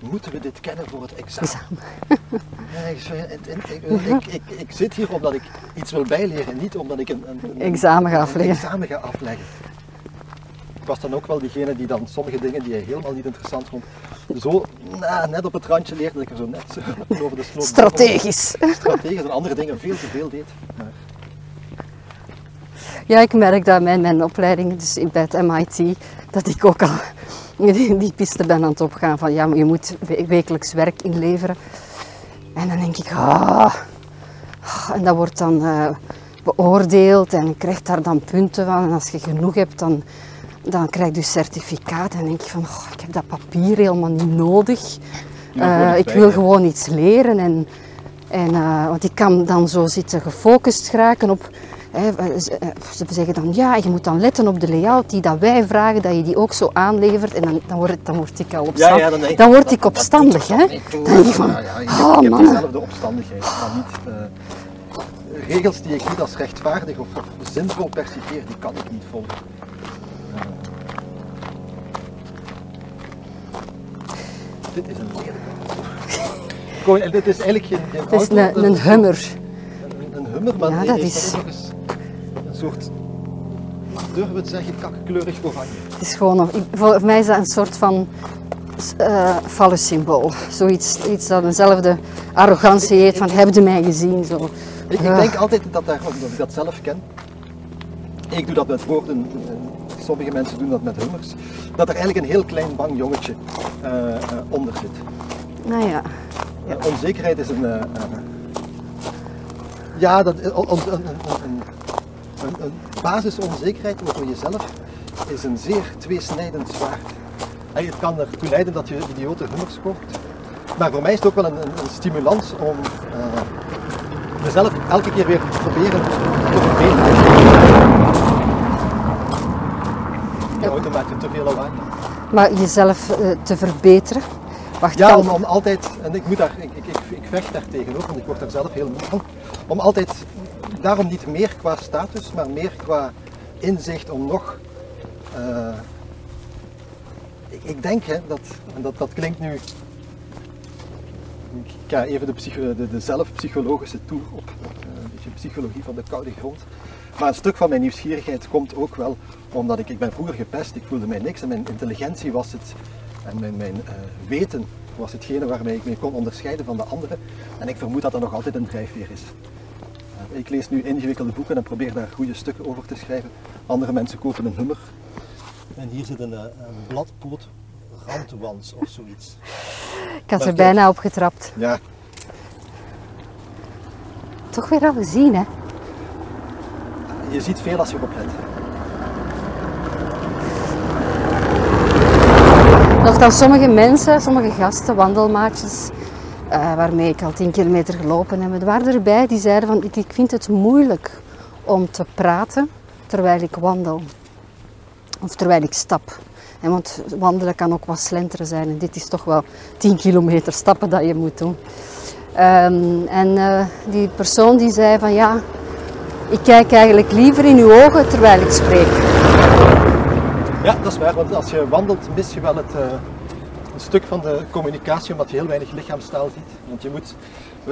Moeten we dit kennen voor het examen? Ja, ik, ik, ik, zit hier omdat ik iets wil bijleren, niet omdat ik een, een, een- Examen ga een afleggen. examen ga afleggen. Ik was dan ook wel diegene die dan sommige dingen die hij helemaal niet interessant vond, zo net op het randje leerde dat ik er zo net zo over de sloot strategisch. strategisch en andere dingen veel te veel deed. Maar Ja, ik merk dat mijn, mijn opleiding, dus in- bij het MIT, dat ik ook al die, die piste ben aan het opgaan van ja, maar je moet we- wekelijks werk inleveren. En dan denk ik, ah, ah, en dat wordt dan eh, beoordeeld en je krijgt daar dan punten van. En als je genoeg hebt, dan, dan krijg je dus certificaat. En denk ik van, oh, ik heb dat papier helemaal niet nodig. Eh, ik wil gewoon iets leren. En, en, eh, want ik kan dan zo zitten gefocust geraken op. Hè, ze eh, ze zeggen dan ja, je moet dan letten op de layout die dat wij vragen, dat je die ook zo aanlevert. En dan, dan, word, dan word ik al opstandig. dan, word ik opstandig. hè? Dan denk ik van, ja, ja, ik heb, oh ik heb mannen. dezelfde opstandigheid, maar niet... regels die ik niet als rechtvaardig of, of zinvol percipieer, die kan ik niet volgen. Dit is een lelijke auto. en dit is eigenlijk geen, geen Het is auto, een, een hummer. Een, een hummer, maar Ja, dat is- een soort, durven we het zeggen, kakkleurig oranje. Het is gewoon, nog- voor mij is dat een soort van eh symbool. Zoiets iets dat eenzelfde arrogantie heeft van, heb je mij gezien? Zo. Ik, ik Ja. denk altijd dat daar, omdat ik dat zelf ken, ik doe dat met woorden, sommige mensen doen dat met hummers, dat er eigenlijk een heel klein bang jongetje eh, eh, onder zit. Nou ja, Eh, onzekerheid is een. ja, dat, een, een, een, basisonzekerheid over jezelf is een zeer tweesnijdend zwaard. En het kan ertoe leiden dat je idiote hummers koopt. Maar voor mij is het ook wel een, stimulans om mezelf elke keer weer te proberen te verbeteren. Je te veel lawaai. maar jezelf eh, te verbeteren. Wacht, Ja, kan- om, om altijd, en ik, moet daar, ik, ik, ik, ik vecht daar tegenover, want ik word daar zelf heel moe van, om altijd, daarom niet meer qua status, maar meer qua inzicht om nog, eh, ik, ik denk hè, dat, en dat, dat klinkt nu, ik ga even de, psycho, de, de zelfpsychologische toer op, eh, een beetje psychologie van de koude grond. Maar een stuk van mijn nieuwsgierigheid komt ook wel omdat ik, ik ben vroeger gepest, ik voelde mij niks en mijn intelligentie was het, en mijn, mijn eh, weten was hetgene waarmee ik me kon onderscheiden van de anderen. En ik vermoed dat dat nog altijd een drijfveer is. Eh, ik lees nu ingewikkelde boeken en probeer daar goede stukken over te schrijven. Andere mensen kopen een hummer. En hier zit een, eh, een bladpoot randwans of zoiets. ik had er bijna op getrapt. Ja, Toch weer al gezien, hè? Je ziet veel als je erop let. Nochtans, sommige mensen, sommige gasten, wandelmaatjes, eh, waarmee ik al 10 kilometer gelopen heb, waren erbij die zeiden van ik, ik vind het moeilijk om te praten terwijl ik wandel. Of terwijl ik stap. En want wandelen kan ook wat slenteren zijn en dit is toch wel 10 kilometer stappen dat je moet doen. Ehm, en eh, die persoon die zei van ja, ik kijk eigenlijk liever in uw ogen terwijl ik spreek. Ja, dat is waar, want als je wandelt mis je wel het, eh, een stuk van de communicatie omdat je heel weinig lichaamstaal ziet. Want je moet,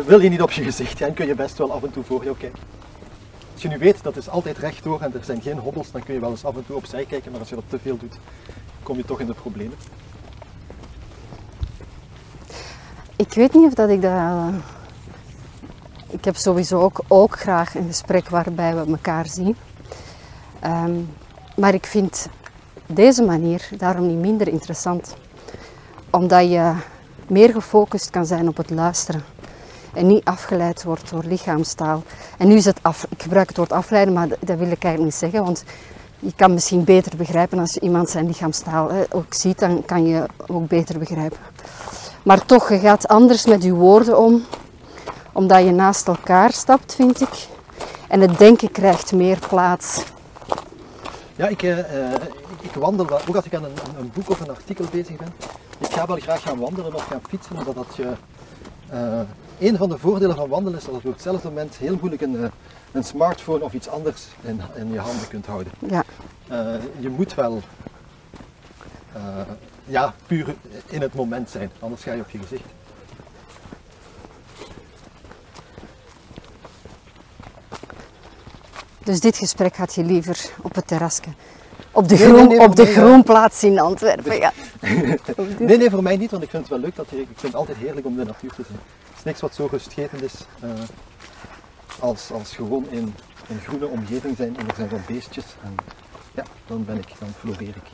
wil je niet op je gezicht gaan, kun je best wel af en toe voor jou kijken. Als je nu weet dat is altijd rechtdoor en er zijn geen hobbels, dan kun je wel eens af en toe opzij kijken, maar als je dat te veel doet, kom je toch in de problemen. Ik weet niet of dat ik dat. Ik heb sowieso ook, ook graag een gesprek waarbij we elkaar zien. Ehm, maar ik vind deze manier daarom niet minder interessant. Omdat je meer gefocust kan zijn op het luisteren. En niet afgeleid wordt door lichaamstaal. En nu is het af, ik gebruik het woord afleiden, maar dat dat wil ik eigenlijk niet zeggen. Want je kan misschien beter begrijpen als je iemand zijn lichaamstaal hè, ook ziet, dan kan je ook beter begrijpen. Maar toch, je gaat anders met je woorden om, omdat je naast elkaar stapt, vind ik. En het denken krijgt meer plaats. Ja, ik, eh, ik, wandel wel, ook als ik aan een, een- boek of een artikel bezig ben. Ik ga wel graag gaan wandelen of gaan fietsen, omdat dat je... eh, een van de voordelen van wandelen is dat je op hetzelfde moment heel moeilijk een, een smartphone of iets anders in, in je handen kunt houden. Ja, je moet wel ja, puur in het moment zijn, anders ga je op je gezicht. Dus dit gesprek had je liever op het terrasje. Op de, Nee, groen, nee, nee, op de mij, groenplaats in Antwerpen. Ja. Nee, nee, voor mij niet, want ik vind het wel leuk dat ik vind het altijd heerlijk om de natuur te zien. Het is niks wat zo rustgevend is eh, als, als gewoon in een groene omgeving zijn en er zijn wat beestjes. En ja, dan ben ik, dan floreer ik.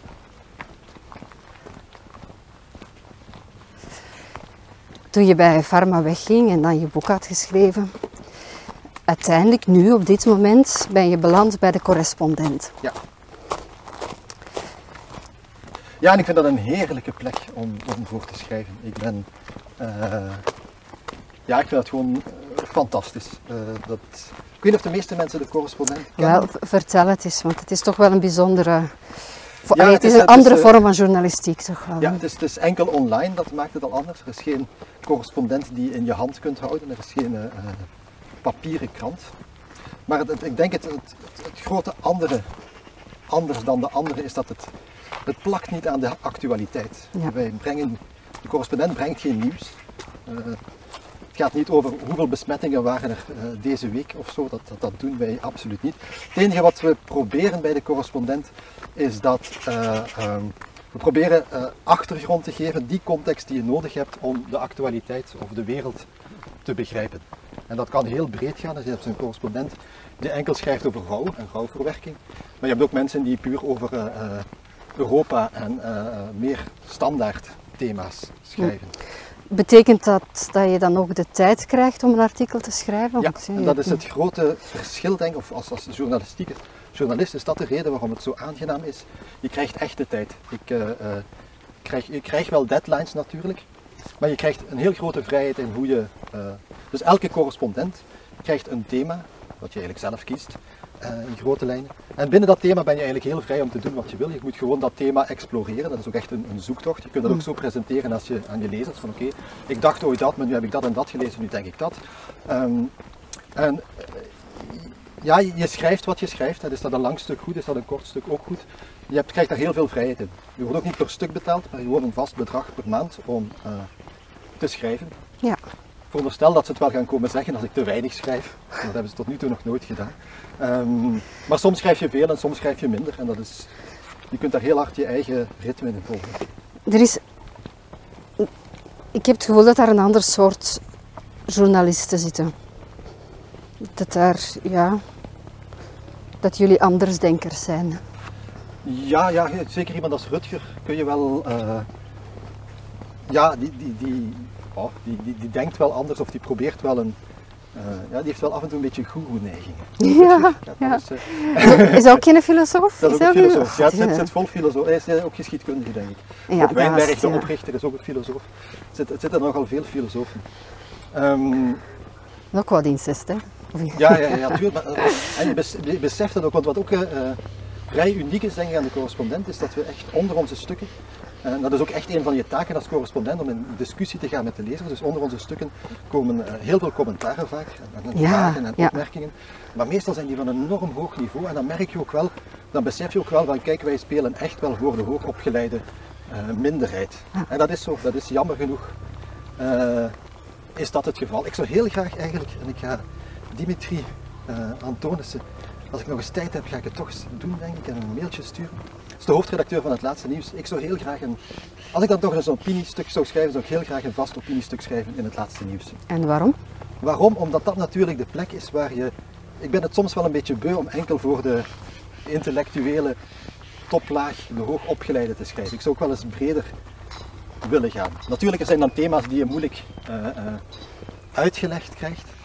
Toen je bij Pharma wegging en dan je boek had geschreven, uiteindelijk nu op dit moment ben je beland bij de correspondent. Ja. Ja, en ik vind dat een heerlijke plek om, om voor te schrijven. Ik ben, eh, ja, ik vind dat gewoon eh, fantastisch. Eh, dat, ik weet niet of de meeste mensen de correspondent kennen. Wel, vertel het eens, want het is toch wel een bijzondere. vo- Ja, Allee, het het is een is, andere vorm van journalistiek, toch wel? Ja, het is, het is enkel online, dat maakt het al anders. Er is geen correspondent die je in je hand kunt houden, er is geen papieren krant. Maar het, het- ik denk het, het, grote andere, anders dan de andere, is dat het, het plakt niet aan de actualiteit. Ja. Wij brengen de correspondent brengt geen nieuws. Uh, het gaat niet over hoeveel besmettingen waren er uh, deze week of zo, dat, dat, dat, doen wij absoluut niet. Het enige wat we proberen bij de correspondent is dat um, we proberen achtergrond te geven, die context die je nodig hebt om de actualiteit of de wereld te begrijpen. En dat kan heel breed gaan. Dus je hebt een correspondent die enkel schrijft over rouw en rouwverwerking. Maar je hebt ook mensen die puur over uh, Europa en uh, meer standaard thema's schrijven. Betekent dat dat je dan ook de tijd krijgt om een artikel te schrijven? Ja, en dat is het grote verschil, denk ik, of als, als journalistieke journalist is dat de reden waarom het zo aangenaam is. Je krijgt echt de tijd. Ik, uh, krijg, je krijgt wel deadlines natuurlijk, maar je krijgt een heel grote vrijheid in hoe je. Uh, dus elke correspondent krijgt een thema, wat je eigenlijk zelf kiest, uh, in grote lijnen. En binnen dat thema ben je eigenlijk heel vrij om te doen wat je wil. Je moet gewoon dat thema exploreren. Dat is ook echt een, een zoektocht. Je kunt dat ook zo presenteren als je, aan je lezers. Van oké, ik dacht ooit dat, maar nu heb ik dat en dat gelezen, nu denk ik dat. Um, en ja, je schrijft wat je schrijft. Is dat een lang stuk goed, is dat een kort stuk ook goed. Je hebt, krijgt daar heel veel vrijheid in. Je wordt ook niet per stuk betaald, maar je wordt een vast bedrag per maand om uh, te schrijven. Ja. Veronderstel dat ze het wel gaan komen zeggen als ik te weinig schrijf. Dat hebben ze tot nu toe nog nooit gedaan. Um, maar soms schrijf je veel en soms schrijf je minder. En dat is, je kunt daar heel hard je eigen ritme in volgen. Er is, ik heb het gevoel dat daar een ander soort journalisten zitten. Dat daar, ja, dat jullie andersdenkers zijn. Ja, ja, zeker iemand als Rutger kun je wel. Uh, ja, die, die, die, oh, die, die, die, denkt wel anders of die probeert wel een. Uh, ja, die heeft wel af en toe een beetje goeroe-neigingen. Ja, ja. Is, uh, is ook geen filosoof? Dat is ook een filosoof. Ja, het zit, zit vol filosoof. Hij is ook geschiedkundige, denk ik. Ja, Wijnberg, de oprichter, is ook een filosoof. Het, zit, het zitten nogal veel filosofen. Um, ook wat incest, hè? Ja, ja, ja, natuurlijk. en je beseft dat ook, want wat ook vrij uniek is denk ik aan de correspondent, is dat we echt onder onze stukken, en uh, dat is ook echt een van je taken als correspondent om in discussie te gaan met de lezers. Dus onder onze stukken komen uh, heel veel commentaren vaak, en, ja, vragen en ja. opmerkingen. Maar meestal zijn die van een enorm hoog niveau en dan merk je ook wel, dan besef je ook wel van kijk, wij spelen echt wel voor de hoogopgeleide minderheid. En dat is zo, dat is jammer genoeg. is dat het geval? Ik zou heel graag eigenlijk, en ik ga Dimitri uh, Antonissen. Als ik nog eens tijd heb, ga ik het toch eens doen, denk ik, en een mailtje sturen. Dat is de hoofdredacteur van het laatste nieuws. Ik zou heel graag een, als ik dan toch eens een opiniestuk zou schrijven, zou ik heel graag een vast opiniestuk schrijven in het laatste nieuws. En waarom? Waarom? Omdat dat natuurlijk de plek is waar je. Ik ben het soms wel een beetje beu om enkel voor de intellectuele toplaag, de hoogopgeleide te schrijven. Ik zou ook wel eens breder willen gaan. Natuurlijk, er zijn dan thema's die je moeilijk uh, uh, uitgelegd krijgt.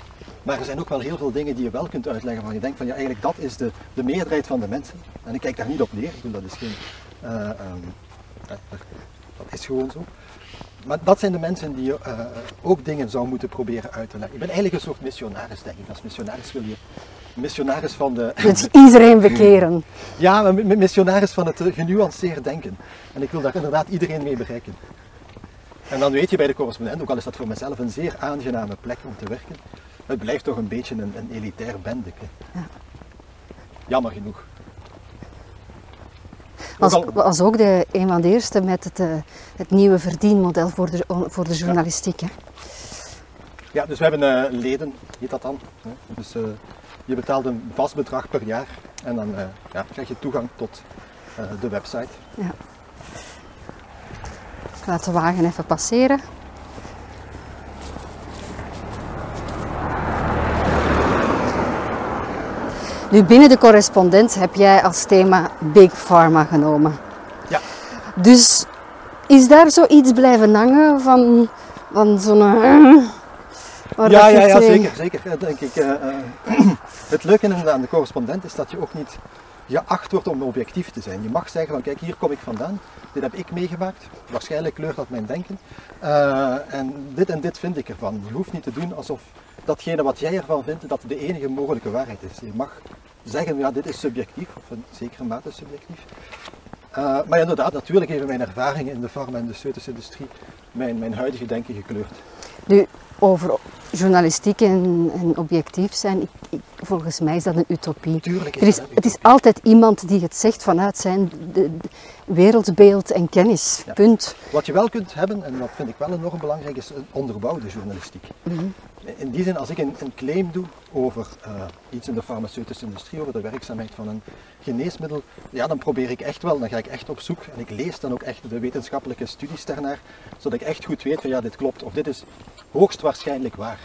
Maar er zijn ook wel heel veel dingen die je wel kunt uitleggen van je denkt van ja eigenlijk dat is de, de meerderheid van de mensen. En ik kijk daar niet op neer, ik bedoel, dat is geen, uh, um, dat is gewoon zo. Maar dat zijn de mensen die je uh, ook dingen zou moeten proberen uit te leggen. Ik ben eigenlijk een soort missionaris denk ik. Als missionaris wil je missionaris van de... Dus iedereen bekeren. ja, missionaris van het genuanceerd denken. En ik wil daar inderdaad iedereen mee bereiken. En dan weet je bij de correspondent, ook al is dat voor mezelf een zeer aangename plek om te werken, het blijft toch een beetje een, een elitair bendeke. Ja. Jammer genoeg. Was, was ook de, een van de eerste met het, uh, het nieuwe verdienmodel voor de, voor de journalistiek. Ja. Hè? ja, dus we hebben uh, leden, heet dat dan. Hè? Dus uh, je betaalt een vast bedrag per jaar en dan ja, krijg je toegang tot de website. Ja. Ik laat de wagen even passeren. Nu, binnen de correspondent heb jij als thema Big Pharma genomen. Ja. Dus is daar zoiets blijven hangen van, van zo'n... Uh, ja, ja, ja, zeker, zeker. Denk ik. Uh, uh, het leuke aan de correspondent is dat je ook niet geacht wordt om objectief te zijn. Je mag zeggen van kijk, hier kom ik vandaan, dit heb ik meegemaakt, waarschijnlijk kleurt dat mijn denken. Uh, en dit en dit vind ik ervan. Je hoeft niet te doen alsof datgene wat jij ervan vindt, dat de enige mogelijke waarheid is. Je mag zeggen, ja, dit is subjectief, of in zekere mate subjectief. Uh, maar inderdaad, natuurlijk hebben mijn ervaringen in de farma- en de industrie mijn, mijn huidige denken gekleurd. Nu, over journalistiek en, en objectief zijn, ik, ik, volgens mij is dat een utopie. Tuurlijk is er is, Het is altijd iemand die het zegt vanuit zijn, de, wereldbeeld en kennis. Ja. Punt. Wat je wel kunt hebben, en dat vind ik wel enorm belangrijk, is een onderbouwde journalistiek. Mhm. In die zin, als ik een, een claim doe over eh, iets in de farmaceutische industrie, over de werkzaamheid van een geneesmiddel, ja, dan probeer ik echt wel, dan ga ik echt op zoek en ik lees dan ook echt de wetenschappelijke studies daarnaar, zodat ik echt goed weet van ja, dit klopt of dit is hoogstwaarschijnlijk waar.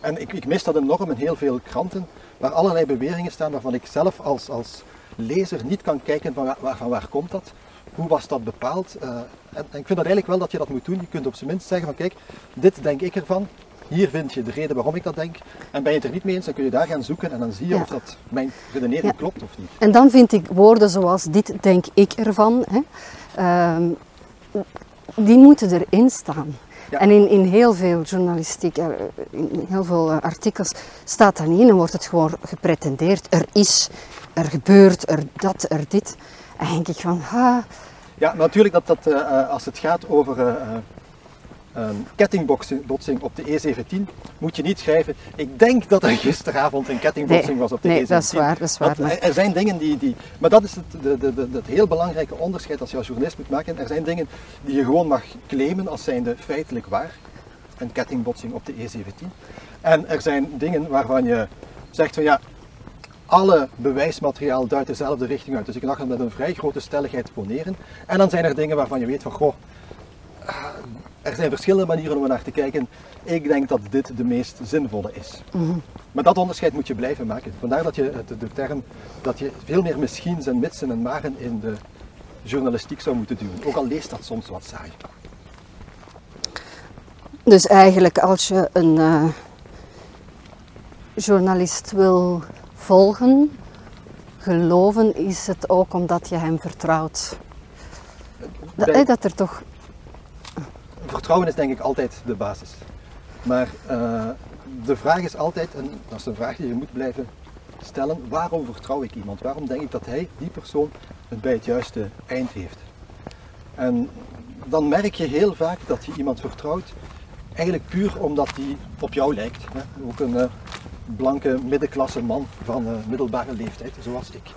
En ik, ik mis dat enorm in heel veel kranten, waar allerlei beweringen staan waarvan ik zelf als, als lezer niet kan kijken van waar, van waar komt dat, hoe was dat bepaald. Eh, en, en ik vind dat eigenlijk wel dat je dat moet doen. Je kunt op zijn minst zeggen van kijk, dit denk ik ervan, hier vind je de reden waarom ik dat denk. En ben je het er niet mee eens, dan kun je daar gaan zoeken en dan zie je Ja. of dat mijn redenering Ja. klopt of niet. En dan vind ik woorden zoals dit denk ik ervan, hè, ehm, die moeten erin staan. Ja. En in, in heel veel journalistiek, eh, in heel veel eh, artikels staat dat niet in en wordt het gewoon gepretendeerd. Er is, er gebeurt, er dat, er dit. En denk ik van, ah, Ja, natuurlijk dat, dat eh, eh, als het gaat over eh, een kettingbotsing botsing op de E17, moet je niet schrijven, ik denk dat er gisteravond een kettingbotsing Nee, was op de nee, E17. dat is waar, dat is waar, maar- er, er zijn dingen die, die... Maar dat is het, de, de, de, het heel belangrijke onderscheid als je als journalist moet maken. Er zijn dingen die je gewoon mag claimen als zijnde feitelijk waar. Een kettingbotsing op de E17. En er zijn dingen waarvan je zegt van ja, alle bewijsmateriaal duidt dezelfde richting uit. Dus ik mag het met een vrij grote stelligheid poneren. En dan zijn er dingen waarvan je weet van, goh, ah, er zijn verschillende manieren om naar te kijken. Ik denk dat dit de meest zinvolle is. Maar dat onderscheid moet je blijven maken. Vandaar dat je de, de term, dat je veel meer misschiens en mitsen en maren in de journalistiek zou moeten doen. Ook al leest dat soms wat saai. Dus eigenlijk als je een eh, journalist wil volgen, geloven, is het ook omdat je hem vertrouwt. Dat, Bij- hè, dat er toch. Vertrouwen is denk ik altijd de basis. Maar eh, de vraag is altijd, en dat is een vraag die je moet blijven stellen, waarom vertrouw ik iemand? Waarom denk ik dat hij, die persoon, het bij het juiste eind heeft? En dan merk je heel vaak dat je iemand vertrouwt, eigenlijk puur omdat die op jou lijkt. Hè? Ook een eh, blanke middenklasse man van eh, middelbare leeftijd, zoals ik.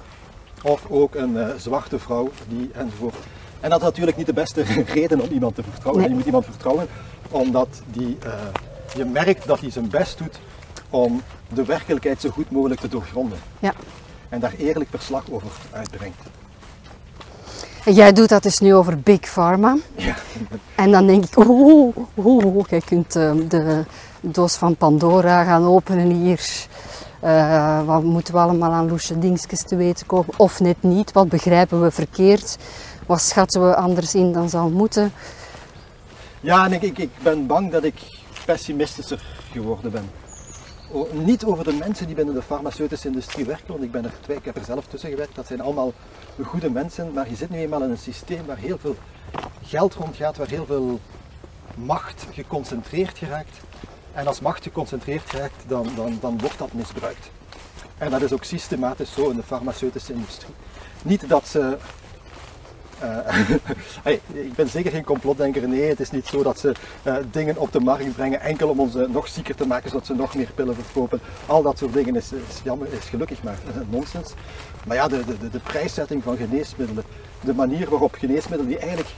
Of ook een eh, zwarte vrouw, die enzovoort. En dat is natuurlijk niet de beste reden om iemand te vertrouwen. Nee. Je moet iemand vertrouwen omdat die, eh, je merkt dat hij zijn best doet om de werkelijkheid zo goed mogelijk te doorgronden. Ja. En daar eerlijk verslag over uitbrengt. En jij doet dat dus nu over Big Pharma. Ja. En dan denk ik, oeh, oeh, oeh, jij kunt eh, de doos van Pandora gaan openen hier. Eh, wat moeten we allemaal aan loesje dingetjes te weten komen? Of net niet, wat begrijpen we verkeerd? Wat schatten we anders in dan zou moeten? Ja, en ik, ik, ben bang dat ik pessimistischer geworden ben. Niet over de mensen die binnen de farmaceutische industrie werken, want ik ben er twee, ik heb er zelf tussen gewerkt. Dat zijn allemaal goede mensen, maar je zit nu eenmaal in een systeem waar heel veel geld rondgaat, waar heel veel macht geconcentreerd geraakt. En als macht geconcentreerd geraakt, dan, dan, dan wordt dat misbruikt. En dat is ook systematisch zo in de farmaceutische industrie. Niet dat ze eh, ik ben zeker geen complotdenker. Nee, het is niet zo dat ze eh, dingen op de markt brengen enkel om ons nog zieker te maken, zodat ze nog meer pillen verkopen. Al dat soort dingen is, is, jammer, is gelukkig maar nonsens. Maar ja, de, de, de prijszetting van geneesmiddelen, de manier waarop geneesmiddelen die eigenlijk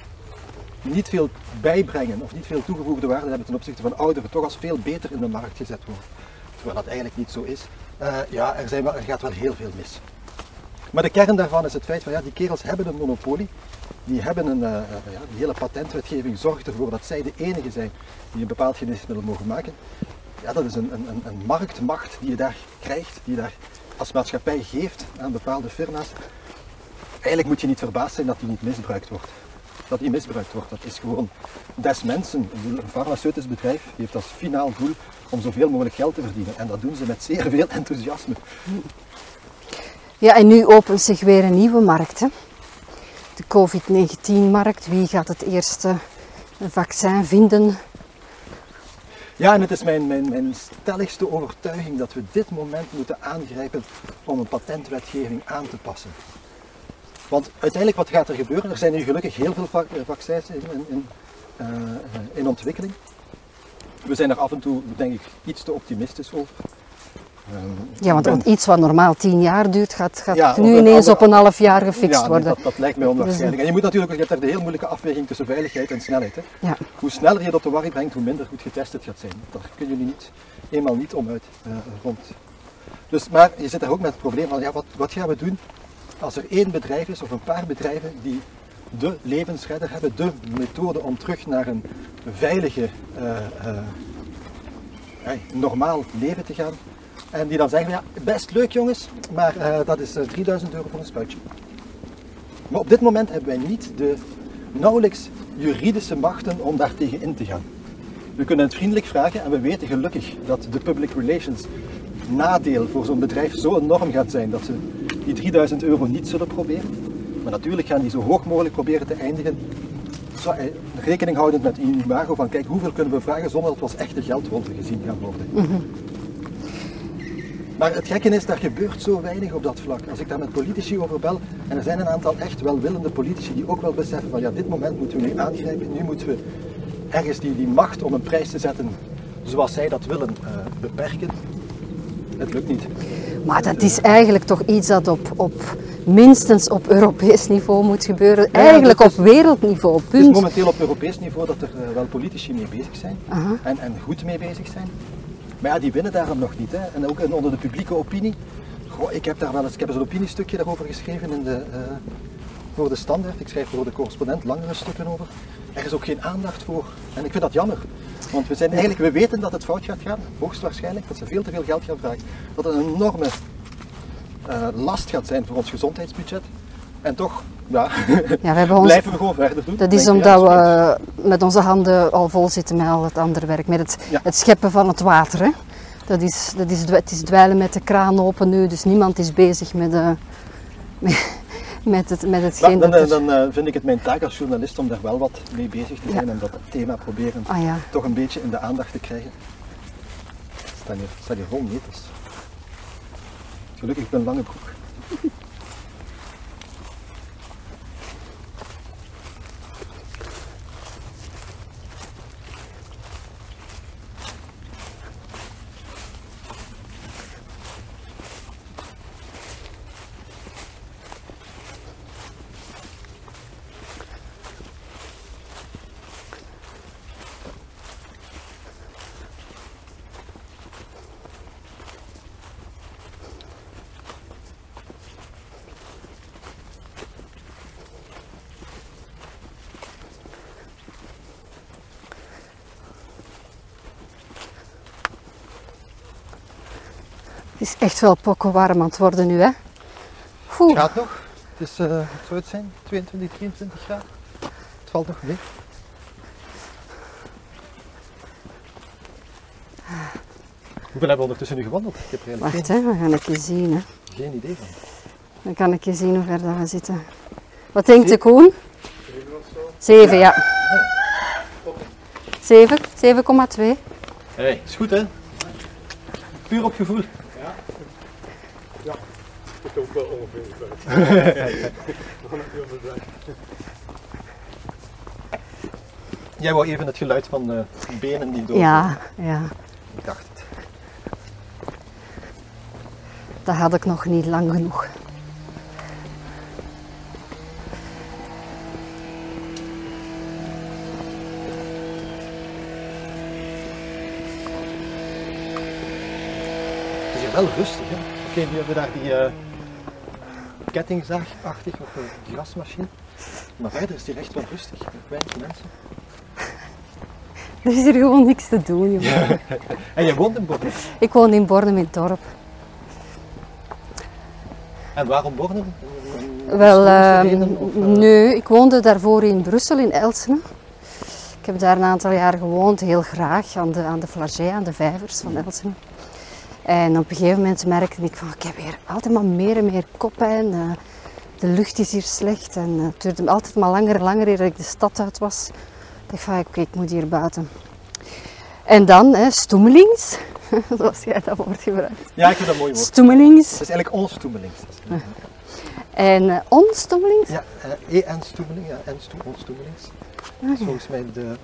niet veel bijbrengen of niet veel toegevoegde waarde hebben ten opzichte van ouderen, toch als veel beter in de markt gezet worden. Terwijl dat eigenlijk niet zo is. Eh, ja, er, zijn wel, er gaat wel heel veel mis. Maar de kern daarvan is het feit van ja, die kerels hebben een monopolie. Die hebben een, eh, eh, ja, die hele patentwetgeving zorgt ervoor dat zij de enige zijn die een bepaald geneesmiddel mogen maken. Ja, dat is een, een- een marktmacht die je daar krijgt, die je daar als maatschappij geeft aan bepaalde firma's. Eigenlijk moet je niet verbaasd zijn dat die niet misbruikt wordt. Dat die misbruikt wordt, dat is gewoon des mensen. Een farmaceutisch bedrijf heeft als finaal doel om zoveel mogelijk geld te verdienen. En dat doen ze met zeer veel enthousiasme. Ja, en nu opent zich weer een nieuwe markt. Hè? De COVID-19-markt. Wie gaat het eerste vaccin vinden? Ja, en het is mijn, mijn, mijn stelligste overtuiging dat we dit moment moeten aangrijpen om een patentwetgeving aan te passen. Want uiteindelijk, wat gaat er gebeuren? Er zijn nu gelukkig heel veel vac- eh, vaccins in, in, eh, in ontwikkeling. We zijn er af en toe, denk ik, iets te optimistisch over. Ehm, Ja, want, ik ben- want iets wat normaal tien jaar duurt, gaat, gaat Ja, nu ineens andere- op een half jaar gefixt ja, worden. Dat, dat lijkt mij onwaarschijnlijk. En je moet natuurlijk, je hebt daar de heel moeilijke afweging tussen veiligheid en snelheid. Hè. Ja. Hoe sneller je het op de war brengt, hoe minder goed getest het gaat zijn. Daar kun je nu niet, eenmaal niet om uit eh, rond. Dus, maar je zit daar ook met het probleem van, ja, wat, wat gaan we doen als er één bedrijf is of een paar bedrijven die de levensredder hebben, de methode om terug naar een veilige, eh, eh, ja, normaal leven te gaan. En die dan zeggen, ja, best leuk jongens, maar eh, dat is eh, 3000 euro voor een spuitje. Maar op dit moment hebben wij niet de nauwelijks juridische machten om daar tegen in te gaan. We kunnen het vriendelijk vragen en we weten gelukkig dat de public relations nadeel voor zo'n bedrijf zo enorm gaat zijn dat ze die 3000 euro niet zullen proberen. Maar natuurlijk gaan die zo hoog mogelijk proberen te eindigen. Zo, eh, Rekening houdend met een imago van kijk hoeveel kunnen we vragen zonder dat we als echte geldwolven gezien gaan worden. Maar het gekke is, daar gebeurt zo weinig op dat vlak. Als ik daar met politici over bel, en er zijn een aantal echt welwillende politici die ook wel beseffen van ja, dit moment moeten we nu aangrijpen, nu moeten we ergens die, die macht om een prijs te zetten zoals zij dat willen eh, beperken. Het lukt niet. Maar dat is eigenlijk toch iets dat op, op minstens op Europees niveau moet gebeuren. Eigenlijk op wereldniveau, Het is punt. momenteel op Europees niveau dat er eh, wel politici mee bezig zijn en, en goed mee bezig zijn. Maar ja, die winnen daarom nog niet. Hè. En ook onder de publieke opinie. Goh, ik heb daar wel eens, ik heb eens een opiniestukje daarover geschreven in de, eh, voor de standaard. Ik schrijf voor de correspondent langere stukken over. Er is ook geen aandacht voor. En ik vind dat jammer. Want we, zijn eigenlijk, we weten dat het fout gaat gaan, hoogstwaarschijnlijk, dat ze veel te veel geld gaan vragen. Dat het een enorme eh, last gaat zijn voor ons gezondheidsbudget. En toch, ja, Ja, we ons, blijven we gewoon verder doen. dat is omdat we met onze handen al vol zitten met al het andere werk. Met het, Ja. het scheppen van het water. Hè. Dat is, dat is, het is dweilen met de kraan open nu, dus niemand is bezig met, eh, met, met, het, met Maar dan, eh, dan eh, vind ik het mijn taak als journalist om daar wel wat mee bezig te zijn en dat thema proberen Ah ja, toch een beetje in de aandacht te krijgen. Het staat hier, staat hier vol meters. Gelukkig heb ik een lange broek. Echt wel pokken warm aan het worden nu, hè. Oeh. Het gaat nog. Het is, eh, wat zou het zijn? 22, 23 graden. Het valt nog mee. Hoeveel hebben we ondertussen nu gewandeld? Ik heb er eigenlijk Wacht, hè, we gaan een keer zien. Hè. geen, geen idee van. Dan kan ik je zien hoe ver dat we zitten. Wat denkt de Koen? 7, ja. 7, 7,2. Hey, is goed hè? Puur op gevoel. Ik ook wel ongeveer. Jij wou even het geluid van de benen die door. Ja, ja, Ik dacht het. dat had ik nog niet lang genoeg. Het is hier wel rustig hè. Oké, nu hebben we daar die eh kettingzaagachtig of een grasmachine. Maar verder is hier echt wel rustig. Weinig mensen. Er is hier gewoon niks te doen, jongen. En je woont in Bornem. Ik woon in Bornem in het dorp. En waarom Bornem? Wel, ehm, eh, nee, ik woonde daarvoor in Brussel, in Elsene. Ik heb daar een aantal jaar gewoond, heel graag, aan de, aan de Flagey, aan de vijvers van Elsene. En op een gegeven moment merkte ik van, ik heb hier altijd maar meer en meer koppijn. eh, de lucht is hier slecht en eh, het duurde altijd maar langer en langer eer ik de stad uit was. Ik dacht van, oké, ik moet hier buiten. En dan, hè, stoemelings, zoals jij dat woord gebruikt. Ja, ik vind dat mooi woord. Stoemelings Het is eigenlijk onstoemelings. en eh, onstoemelings. Ja, eh, en stoemeling, ja, en stoe, onstoemelings. Ah, Dat is ja. volgens mij de.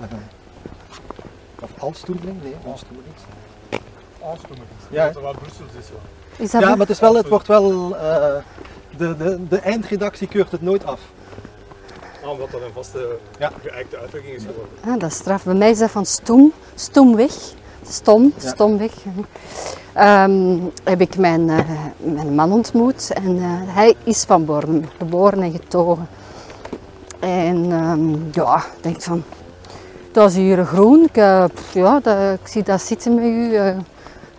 of alstoemeling? Nee, onstoemelings. Aanstomen is. Ja. Dat er wat Brussels is. Ja. Is dat Ja, maar het, is wel, het wordt wel... eh, de, de, de eindredactie keurt het nooit af. Ah, omdat dat een vaste Ja. geëikte uitdrukking is geworden. Ah, dat is straf. Bij mij is dat van stoem, stoemweg. Stom, Ja. stomweg. Ehm, heb ik mijn, eh, mijn man ontmoet en eh, hij is van Bornem, geboren en getogen. En ehm, ja, ik denk van, dat is hier groen. Ik, pff, ja, dat, ik zie dat zitten met u.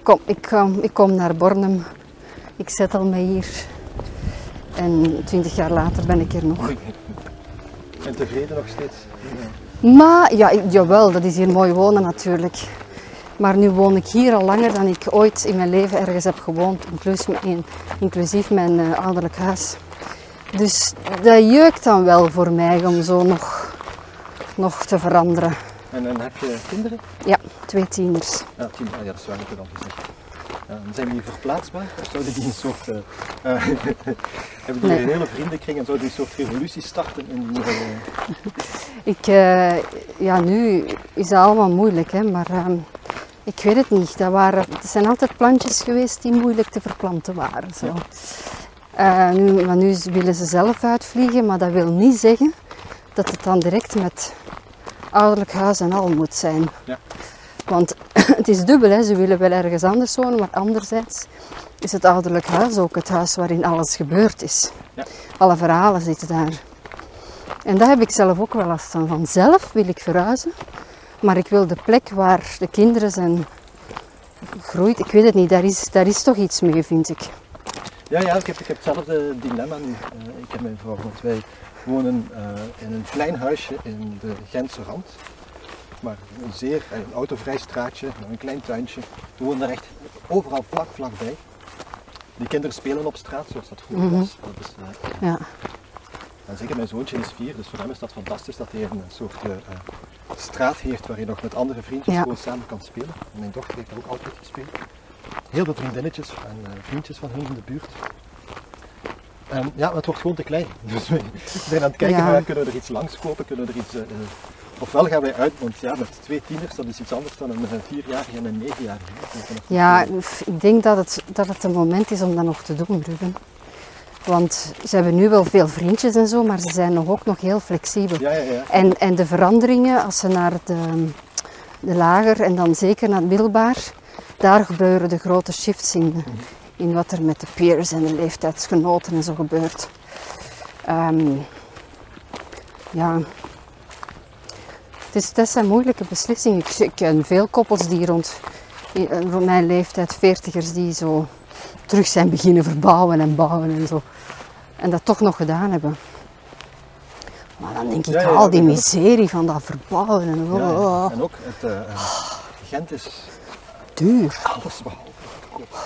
kom, ik, ik kom naar Bornem. Ik zettel me hier. En twintig jaar later ben ik hier nog. En tevreden nog steeds. Maar ja, ik- jawel, dat is hier mooi wonen natuurlijk. Maar nu woon ik hier al langer dan ik ooit in mijn leven ergens heb gewoond, inclusief mijn, inclusief mijn eh, ouderlijk huis. Dus dat jeukt dan wel voor mij om zo nog, nog te veranderen. En dan heb je kinderen? Ja, twee tieners. Ja, tien, ah, ja dat is heb al gezegd. Ja, zijn die verplaatsbaar? Of zouden die een soort... eh, hebben die Nee. een hele vriendenkring en zouden die een soort revolutie starten in die... eh, Ik, eh, ja, nu is dat allemaal moeilijk, hè, maar ehm, ik weet het niet. Dat, waren, zijn altijd plantjes geweest die moeilijk te verplanten waren. Zo. Eh, nu, maar nu willen ze zelf uitvliegen, maar dat wil niet zeggen dat het dan direct met ouderlijk huis en al moet zijn. Ja. Want het is dubbel, hè. ze willen wel ergens anders wonen, maar anderzijds is het ouderlijk huis ook het huis waarin alles gebeurd is. Ja. Alle verhalen zitten daar. En daar heb ik zelf ook wel last van. Vanzelf wil ik verhuizen, maar ik wil de plek waar de kinderen zijn gegroeid. Ik weet het niet, daar is, daar is toch iets mee, vind ik. Ja, ja, ik heb, ik heb hetzelfde dilemma nu. Eh, ik heb mijn vrouw, want wij wonen eh, in een klein huisje in de Gentse rand. Maar een zeer eh, een autovrij straatje, een klein tuintje. We wonen er echt overal vlak, vlakbij. Die kinderen spelen op straat, zoals dat vroeger Mhm. was. Dat is, eh, Ja. en zeker mijn zoontje is vier, dus voor hem is dat fantastisch dat hij een soort eh, straat heeft waar hij nog met andere vriendjes Ja. gewoon samen kan spelen. En mijn dochter heeft ook altijd gespeeld. Heel veel vriendinnetjes en vriendjes van hun in de buurt. En ja, maar het wordt gewoon te klein. Dus we zijn aan het kijken, Ja. waar kunnen we er iets langs kopen, kunnen we er iets... eh, eh, ofwel gaan wij uit, want ja, met twee tieners, dat is iets anders dan een vierjarige en een negenjarige. Ja, ik denk dat het, dat het een moment is om dat nog te doen, Ruben. Want ze hebben nu wel veel vriendjes en zo, maar ze zijn nog ook nog heel flexibel. ja, ja, ja. En, en de veranderingen, als ze naar de, de lager en dan zeker naar het middelbaar, daar gebeuren de grote shifts in, in wat er met de peers en de leeftijdsgenoten en zo gebeurt. Ehm, ja. Het, is, dat zijn moeilijke beslissingen. Ik, ik ken veel koppels die rond, eh, rond mijn leeftijd, veertigers, die zo terug zijn beginnen verbouwen en bouwen en zo. En dat toch nog gedaan hebben. Maar dan denk ik, Ja, ja, al die miserie van dat verbouwen en Ja, ja. oh, En ook het eh, Gent is duur. alles behalve goedkoop.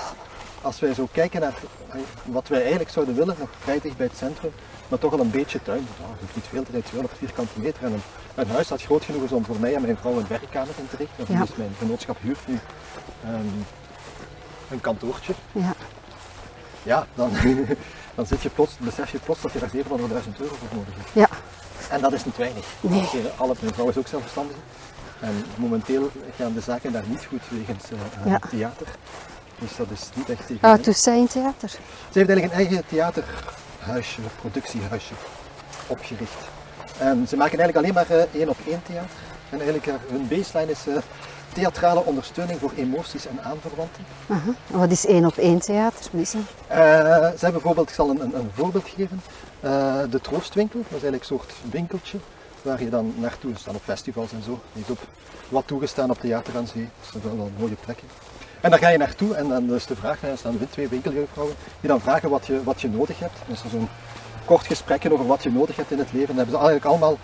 Als wij zo kijken naar eh, wat wij eigenlijk zouden willen, nog vrij dicht bij het centrum, maar toch al een beetje tuin. Ja, het hoeft niet veel te zijn, 200 vierkante meter. En een, een huis dat groot genoeg is om voor mij en mijn vrouw een werkkamer in te richten. Ja. Dus mijn genootschap huurt nu ehm, een kantoortje. Ja. Ja, dan, dan zit je plots, besef je plots dat je daar 700.000 euro voor nodig hebt. Ja. En dat is niet weinig. Nee. Alle, mijn vrouw is ook zelfstandig. En momenteel gaan de zaken daar niet goed wegens Ja. theater. Dus dat is niet echt tegen. Ah, in theater. Ze heeft eigenlijk een eigen theaterhuisje, productiehuisje opgericht. En ze maken eigenlijk alleen maar eh, één op één theater. En eigenlijk eh, hun baseline is eh, theatrale ondersteuning voor emoties en aanverwanten. Wat is één op één theater? Dat? Eh, ze hebben bijvoorbeeld, ik zal een, een, een voorbeeld geven, de Troostwinkel. Dat is eigenlijk een soort winkeltje waar je dan naartoe, staan op festivals en zo, niet op wat toegestaan op Theater aan Zee. Dat zijn wel, wel mooie plekken. En daar ga je naartoe en dan is de vraag, er staan twee winkeljuffrouwen die dan vragen wat je, wat je nodig hebt. Dan is er zo'n kort gesprekje over wat je nodig hebt in het leven. Dan hebben ze eigenlijk allemaal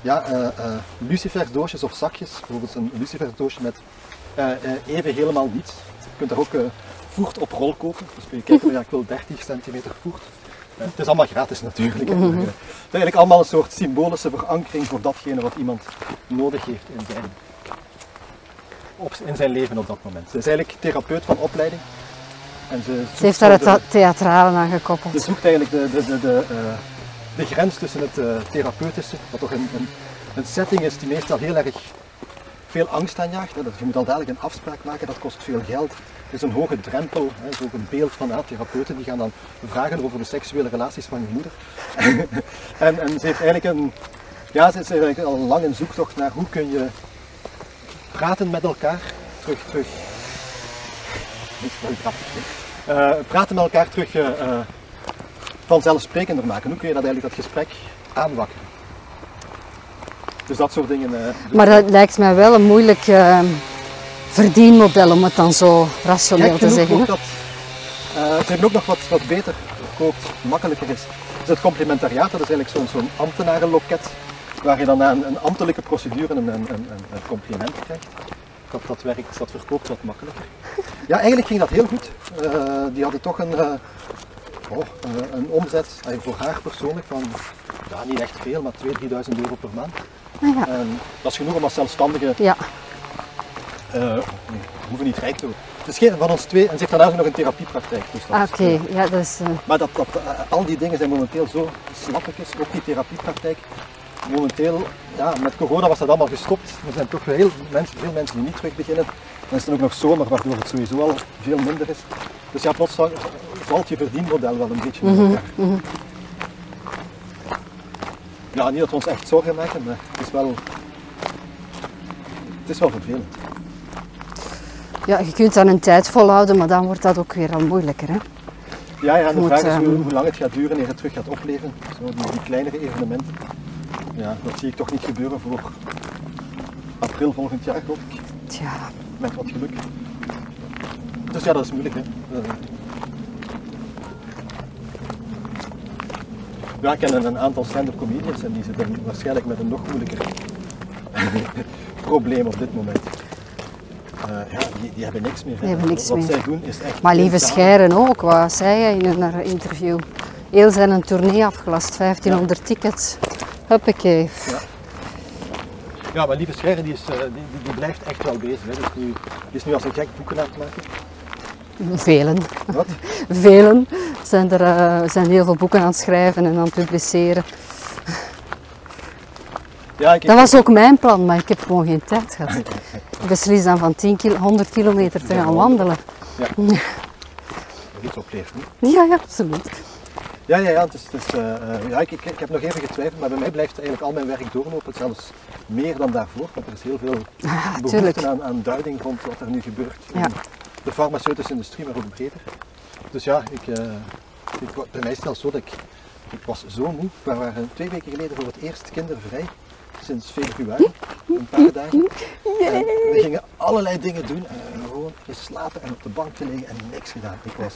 ja, eh eh, lucifersdoosjes of zakjes. Bijvoorbeeld een lucifersdoosje met eh, even helemaal niets. Je kunt daar ook voert op rol kopen. Dus kun je kijken, ja, ik wil 30 centimeter voert. Het is allemaal gratis natuurlijk. Het is eigenlijk allemaal een soort symbolische verankering voor datgene wat iemand nodig heeft in zijn, op, in zijn leven op dat moment. Ze is eigenlijk therapeut van opleiding. En ze, Ze heeft daar het de- theatrale aan ze gekoppeld. zoekt eigenlijk de, de, de, de, eh, de grens tussen het eh, therapeutische, wat toch een, een, een setting is die meestal heel erg veel angst aanjaagt. Hè. Dat- Je moet al dadelijk een afspraak maken, dat kost veel geld. Er is een hoge drempel, hè. zo ook een beeld van ja, therapeuten die gaan dan vragen over de seksuele relaties van je moeder. en, en ze heeft eigenlijk een, ja, ze is eigenlijk al lang een zoektocht naar hoe kun je praten met elkaar terug, terug. Eh, praten met elkaar terug eh, eh, vanzelfsprekender maken. Hoe kun je dat eigenlijk dat gesprek aanwakkeren? Dus dat soort dingen. doen. Maar dat lijkt mij wel een moeilijk verdienmodel om het dan zo rationeel te zeggen. hè. dat, hebben ook nog wat, wat beter verkoopt, makkelijker is. is het complementariaat, dat is eigenlijk zo'n zo'n ambtenarenloket, waar je dan na een, een ambtelijke procedure een, een, compliment krijgt. Dat, dat werkt, dat verkoopt wat makkelijker. Ja, eigenlijk ging dat heel goed. Eh, die hadden toch een, eh, oh, een omzet eh, voor haar persoonlijk van, ja, niet echt veel, maar 2.000, 3.000 euro per maand. Ah, ja. Dat is genoeg om als zelfstandige ja, eh, we hoeven niet rijk te worden. Het is geen van ons twee en ze heeft daarna ook nog een therapiepraktijk. Dus oké. Ja, dat is, eh, maar dat, dat, al die dingen zijn momenteel zo slappetjes, ook die therapiepraktijk. Momenteel, ja, met corona was dat allemaal gestopt. Er zijn toch heel mensen, veel mensen die niet terug beginnen. Dan is het ook nog zomer, waardoor het sowieso al veel minder is. Dus ja, plots val- valt je verdienmodel wel een beetje in elkaar. Ja, niet dat we ons echt zorgen maken, maar het is wel, het is wel vervelend. ja, je kunt dat een tijd volhouden, maar dan wordt dat ook weer al moeilijker. Hè? Ja, ja, en de moet, vraag is hoe, ehm, hoe lang het gaat duren eer het terug gaat opleven. Zo, die, die kleinere evenementen. Ja, dat zie ik toch niet gebeuren voor april volgend jaar, geloof ik. Tja, Met wat geluk. Dus ja, dat is moeilijk, hè. Ja, ik ken een aantal stand-up comedians en die zitten waarschijnlijk met een nog moeilijker probleem op dit moment. Eh, ja, die, die hebben niks meer. Die hebben niks wat meer. zij doen is echt... maar lieve. Scheren ook, wat zei hij in een haar interview? Heel zijn een tournee afgelast, 1500 tickets. Huppakee. Ja, maar Lieve Scherren die, is, eh, die, die, blijft echt wel bezig. Hè. Dus nu, die is nu als een gek boeken aan het maken. Velen. Wat? Velen zijn er eh, zijn heel veel boeken aan het schrijven en aan het publiceren. Ja, ik, Dat was ook mijn plan, maar ik heb gewoon geen tijd gehad. Ik beslis dan van 10 kilo, 100 kilometer te gaan wandelen. iets opleeft. hè. Ja, ja, absoluut. Ja, ja, ja, het is, het is, eh, eh, ja ik, ik, ik heb nog even getwijfeld, maar bij mij blijft eigenlijk al mijn werk doorlopen. Zelfs meer dan daarvoor, want er is heel veel behoefte aan, aan duiding rond wat er nu gebeurt in Ja. de farmaceutische industrie, maar ook breder. Dus ja, ik, eh, ik, bij mij is het zelfs zo dat ik, ik was zo moe. We waren twee weken geleden voor het eerst kindervrij, sinds februari, een paar dagen. En we gingen allerlei dingen doen en gewoon geslapen en op de bank te liggen en niks gedaan. Ik was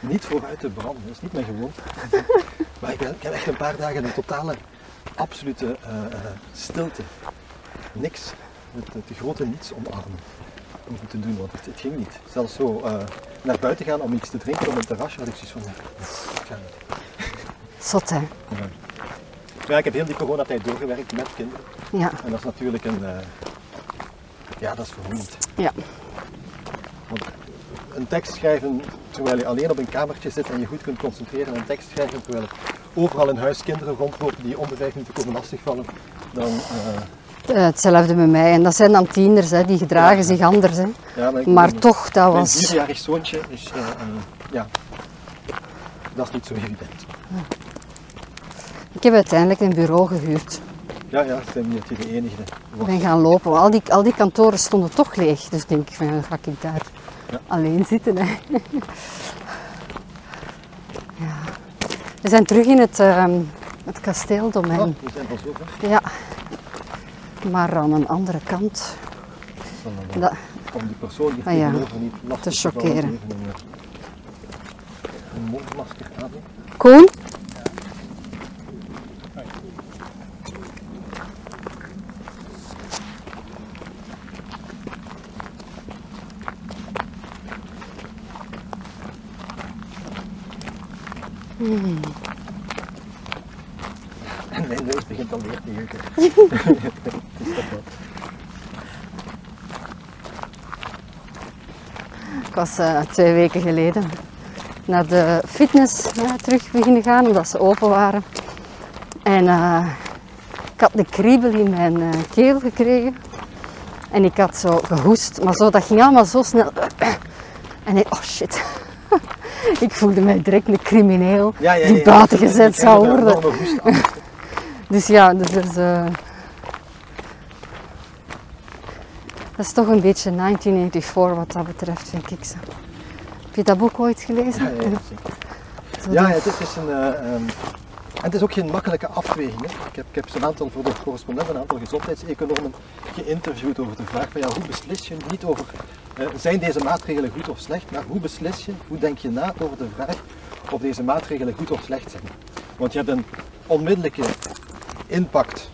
niet vooruit te branden, dat is niet mijn gewoonte. Maar ik, ben, ik heb echt een paar dagen een totale, absolute eh, eh, stilte. Niks. Het, het grote niets omarmen. Om het te doen, want het, het ging niet. Zelfs zo eh, naar buiten gaan om iets te drinken op een terrasje had ik zoiets van, dat niet. Zot, hè? Ja, ik heb heel die coronatijd doorgewerkt met kinderen. Ja, En dat is natuurlijk een, eh, ja, dat is vermoeiend. ja. Want een tekst schrijven terwijl je alleen op een kamertje zit en je goed kunt concentreren. En een tekst schrijven terwijl er overal in huis kinderen rondlopen die om de vijf minuten komen lastigvallen. Dan, eh, Eh, Hetzelfde met mij. En dat zijn dan tieners, hè, die gedragen zich anders. Hè. ja, maar toch, dat Mijn was... vierjarig zoontje is, ja, dat is niet zo evident. Ik heb uiteindelijk een bureau gehuurd. Ja, ja, ben niet de enige. Ik ben gaan lopen. Al die, al die kantoren stonden toch leeg. Dus denk ik, van, dan ga ik daar Ja. alleen zitten. Hè. ja. We zijn terug in het, ehm, het kasteeldomein. Oh, we zijn al zo ver. Ja. Maar aan een andere kant. Dan, Dat, Om die persoon die Ah, ja. niet lastig Te even Een, mondmasker aan. doen. Koen? En mijn neus begint alweer te jeuken. Is dat wat? Ik was eh, twee weken geleden naar de fitness ja, terug beginnen gaan, omdat ze open waren. En eh, ik had een kriebel in mijn eh, keel gekregen. En ik had zo gehoest, maar zo, dat ging allemaal zo snel. En ik, oh shit. Ik voelde mij direct een crimineel die buiten gezet zou worden. Dus ja, dus er is, eh, dat is toch een beetje 1984 wat dat betreft, vind ik. Zo. Heb je dat boek ooit gelezen? Ja, het is, een, en het is ook geen makkelijke afweging. Hè. Ik heb, ik heb zo'n aantal voor de correspondent, een aantal gezondheidseconomen geïnterviewd over de vraag van ja, hoe beslis je niet over zijn deze maatregelen goed of slecht, maar hoe beslis je, hoe denk je na over de vraag of deze maatregelen goed of slecht zijn. Want je hebt een onmiddellijke impact,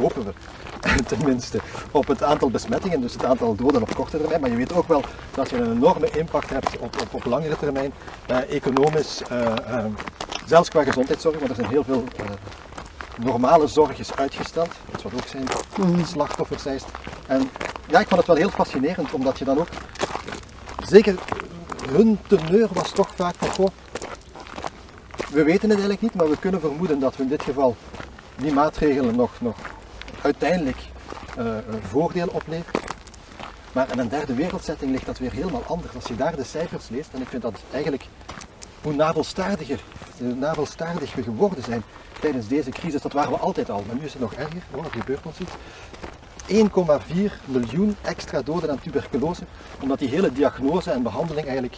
hopen we, tenminste, op het aantal besmettingen, dus het aantal doden op korte termijn. Maar je weet ook wel dat je een enorme impact hebt op, op, op langere termijn, eh, economisch, eh, eh, zelfs qua gezondheidszorg, want er zijn heel veel eh, normale zorg is uitgesteld, iets wat ook zijn slachtoffers zijn. En ja, ik vond het wel heel fascinerend, omdat je dan ook, zeker hun teneur was toch vaak van, goh, we weten het eigenlijk niet, maar we kunnen vermoeden dat we in dit geval die maatregelen nog, nog uiteindelijk eh, een voordeel oplevert. Maar in een derde wereldsetting ligt dat weer helemaal anders. Als je daar de cijfers leest, en ik vind dat eigenlijk hoe navelstaardiger, hoe navelstaardig we geworden zijn tijdens deze crisis, dat waren we altijd al, maar nu is het nog erger, oh, er gebeurt ons iets. 1,4 miljoen extra doden aan tuberculose, omdat die hele diagnose en behandeling eigenlijk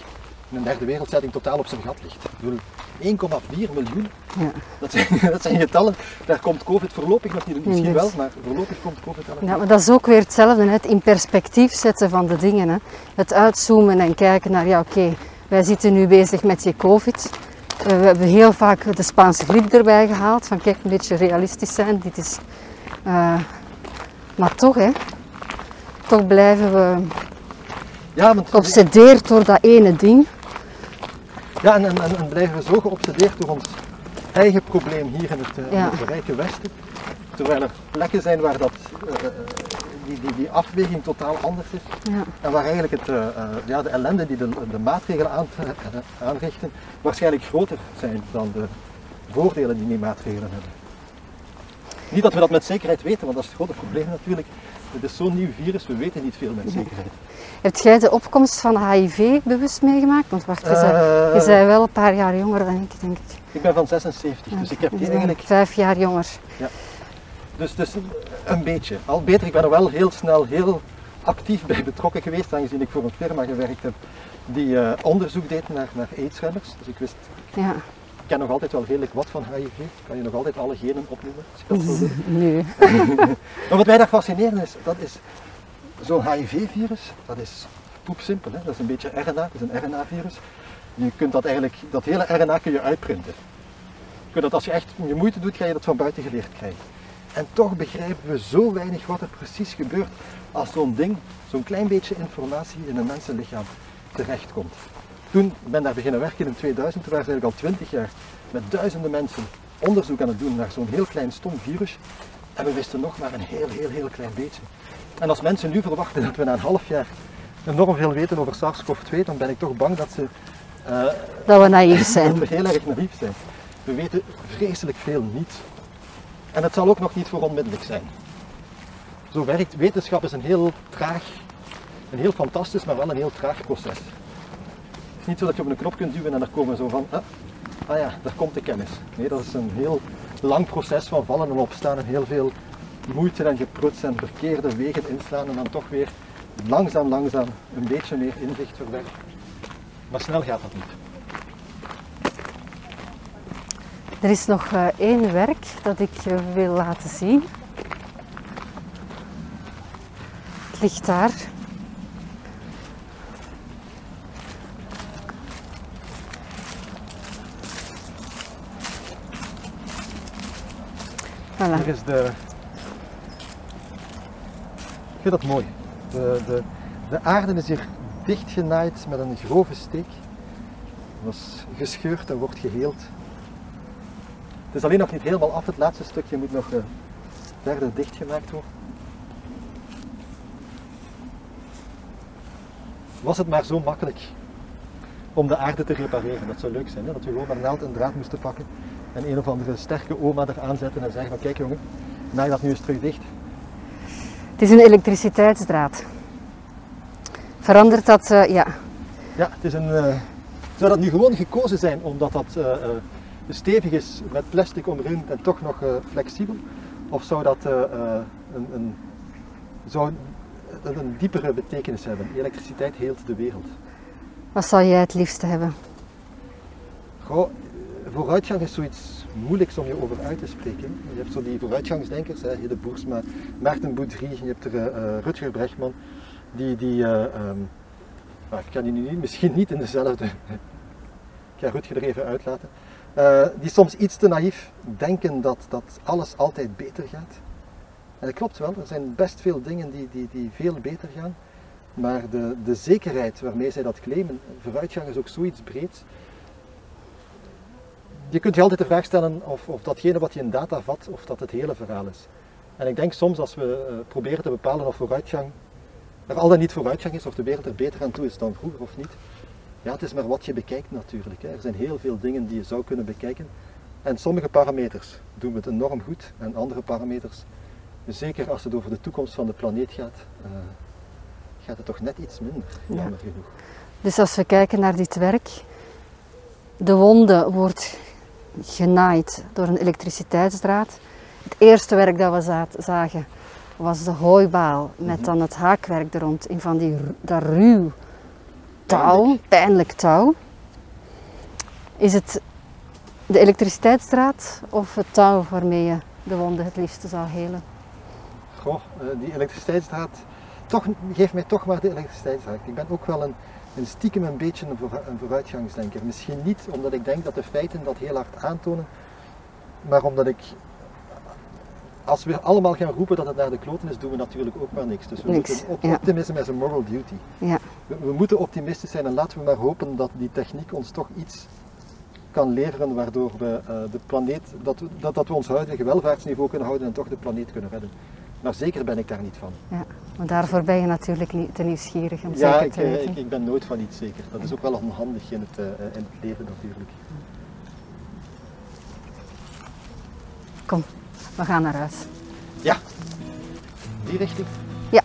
in een derde wereldsetting totaal op zijn gat ligt. Ik bedoel, 1,4 miljoen, Ja. dat zijn, dat zijn getallen, daar komt COVID voorlopig nog niet, misschien wel, dus- maar voorlopig komt COVID wel Ja, maar dat is ook weer hetzelfde, het in perspectief zetten van de dingen. Hè. Het uitzoomen en kijken naar, ja oké, wij zitten nu bezig met je COVID. Eh, we hebben heel vaak de Spaanse griep erbij gehaald, van kijk, een beetje realistisch zijn. Dit is, eh, maar toch, hè, toch blijven we Ja, geobsedeerd door dat ene ding. ja en, en, en, en blijven we zo geobsedeerd door ons eigen probleem hier in het, eh, in het rijke Westen. Terwijl er plekken zijn waar dat, die, die, die afweging totaal anders is. Ja. En waar eigenlijk het, eh, eh, ja, de ellende die de, de maatregelen aantre- eh, aanrichten, waarschijnlijk groter zijn dan de voordelen die die maatregelen hebben. Niet dat we dat met zekerheid weten, want dat is het grote probleem natuurlijk. Het is zo'n nieuw virus, we weten niet veel met zekerheid. Heb jij de opkomst van HIV bewust meegemaakt? Want wacht, je, zei, Eh, je zei wel een paar jaar jonger dan ik, denk ik. Ik ben van 76, dus ik heb die eigenlijk Vijf jaar jonger. Dus, dus een beetje. Al beter, ik ben er wel heel snel heel actief bij betrokken geweest, aangezien ik voor een firma gewerkt heb die eh, onderzoek deed naar, naar aidsremmers. Dus ik wist, Ja, ik ken nog altijd wel redelijk wat van HIV. Ik kan je nog altijd alle genen opnoemen, als dat nu. Maar wat mij daar fascinerend is, dat is zo'n HIV-virus, dat is poepsimpel. Hè? Dat is een beetje RNA, het is een RNA-virus. Je kunt dat eigenlijk, dat hele RNA kun je uitprinten. Je kunt dat als je echt je moeite doet, ga je dat van buiten geleerd krijgen. En toch begrijpen we zo weinig wat er precies gebeurt als zo'n ding, zo'n klein beetje informatie in een mensenlichaam terechtkomt. Toen ik ben daar beginnen werken in 2000, toen waren ze eigenlijk al 20 jaar met duizenden mensen onderzoek aan het doen naar zo'n heel klein stom virus. En we wisten nog maar een heel, heel, heel klein beetje. En als mensen nu verwachten dat we na een half jaar enorm veel weten over SARS-CoV-2, dan ben ik toch bang dat ze eh, Dat we naïef zijn. dat we heel erg naïef zijn. We weten vreselijk veel niet. En het zal ook nog niet voor onmiddellijk zijn. Zo werkt wetenschap is een heel traag, een heel fantastisch, maar wel een heel traag proces. Het is niet zo dat je op een knop kunt duwen en er komen zo van, ah, ah ja, daar komt de kennis. Nee, dat is een heel lang proces van vallen en opstaan en heel veel moeite en gepruts en verkeerde wegen inslaan en dan toch weer langzaam, langzaam een beetje meer inzicht verwerven. Maar snel gaat dat niet. Er is nog eh, één werk dat ik je wil laten zien. Het ligt daar. Voilà. Is de. Ik vind dat mooi. De, de, de aarde is hier dichtgenaaid met een grove steek. Dat is gescheurd en wordt geheeld. Het is alleen nog niet helemaal af. Het laatste stukje moet nog eh, verder dichtgemaakt worden. Was het maar zo makkelijk om de aarde te repareren? Dat zou leuk zijn, hè? dat we gewoon maar naald en draad moesten pakken en een of andere sterke oma er aanzetten en zeggen van kijk jongen, naai dat nu eens terug dicht. Het is een elektriciteitsdraad. Verandert dat, eh, ja. Ja, het is een, eh, zou dat nu gewoon gekozen zijn omdat dat stevig is met plastic omringd en toch nog eh, flexibel? Of zou dat eh, eh, een, een, zou een, een diepere betekenis hebben? Elektriciteit heelt de wereld. Wat zou jij het liefste hebben? Goh, vooruitgang is zoiets moeilijks om je over uit te spreken. Je hebt zo die vooruitgangsdenkers, hè, Hille Boersma, Maarten Boudry, je hebt er eh, Rutger Brechtman, die, die eh, ehm, nou, ik kan die nu niet, misschien niet in dezelfde, ik ga Rutger er even uitlaten, eh, die soms iets te naïef denken dat, dat alles altijd beter gaat. En dat klopt wel, er zijn best veel dingen die, die, die veel beter gaan, maar de, de zekerheid waarmee zij dat claimen, vooruitgang is ook zoiets breeds, je kunt je altijd de vraag stellen of, of datgene wat je in data vat, of dat het hele verhaal is. En ik denk soms als we eh, proberen te bepalen of vooruitgang er al dan niet vooruitgang is, of de wereld er beter aan toe is dan vroeger of niet, ja, het is maar wat je bekijkt natuurlijk. Hè. Er zijn heel veel dingen die je zou kunnen bekijken. En sommige parameters doen we het enorm goed, en andere parameters, zeker als het over de toekomst van de planeet gaat, eh, gaat het toch net iets minder, Ja. jammer genoeg. Dus als we kijken naar dit werk, de wonde wordt genaaid door een elektriciteitsdraad. Het eerste werk dat we za- zagen was de hooibaal met dan het haakwerk er rond in van die, dat ruw touw, pijnlijk touw. Is het de elektriciteitsdraad of het touw waarmee je de wonde het liefste zou helen? Goh, eh, die elektriciteitsdraad, toch, geef mij toch maar de elektriciteitsdraad. Ik ben ook wel een, een stiekem een beetje een, een vooruitgangsdenker. Misschien niet omdat ik denk dat de feiten dat heel hard aantonen, maar omdat ik, als we allemaal gaan roepen dat het naar de kloten is, doen we natuurlijk ook maar niks. Dus we Niks, moeten op, ja. optimism as a moral duty. Ja, We, we moeten optimistisch zijn en laten we maar hopen dat die techniek ons toch iets kan leveren waardoor we eh, de planeet, dat, we- dat, dat we ons huidige welvaartsniveau kunnen houden en toch de planeet kunnen redden. Maar zeker ben ik daar niet van. ja. Maar daarvoor ben je natuurlijk niet te nieuwsgierig om Ja, zeker ik, te eh, weten. ik, ik ben nooit van iets zeker. Dat is ook wel onhandig in het, eh, in het leven natuurlijk. Kom, we gaan naar huis. Ja, die richting. Ja,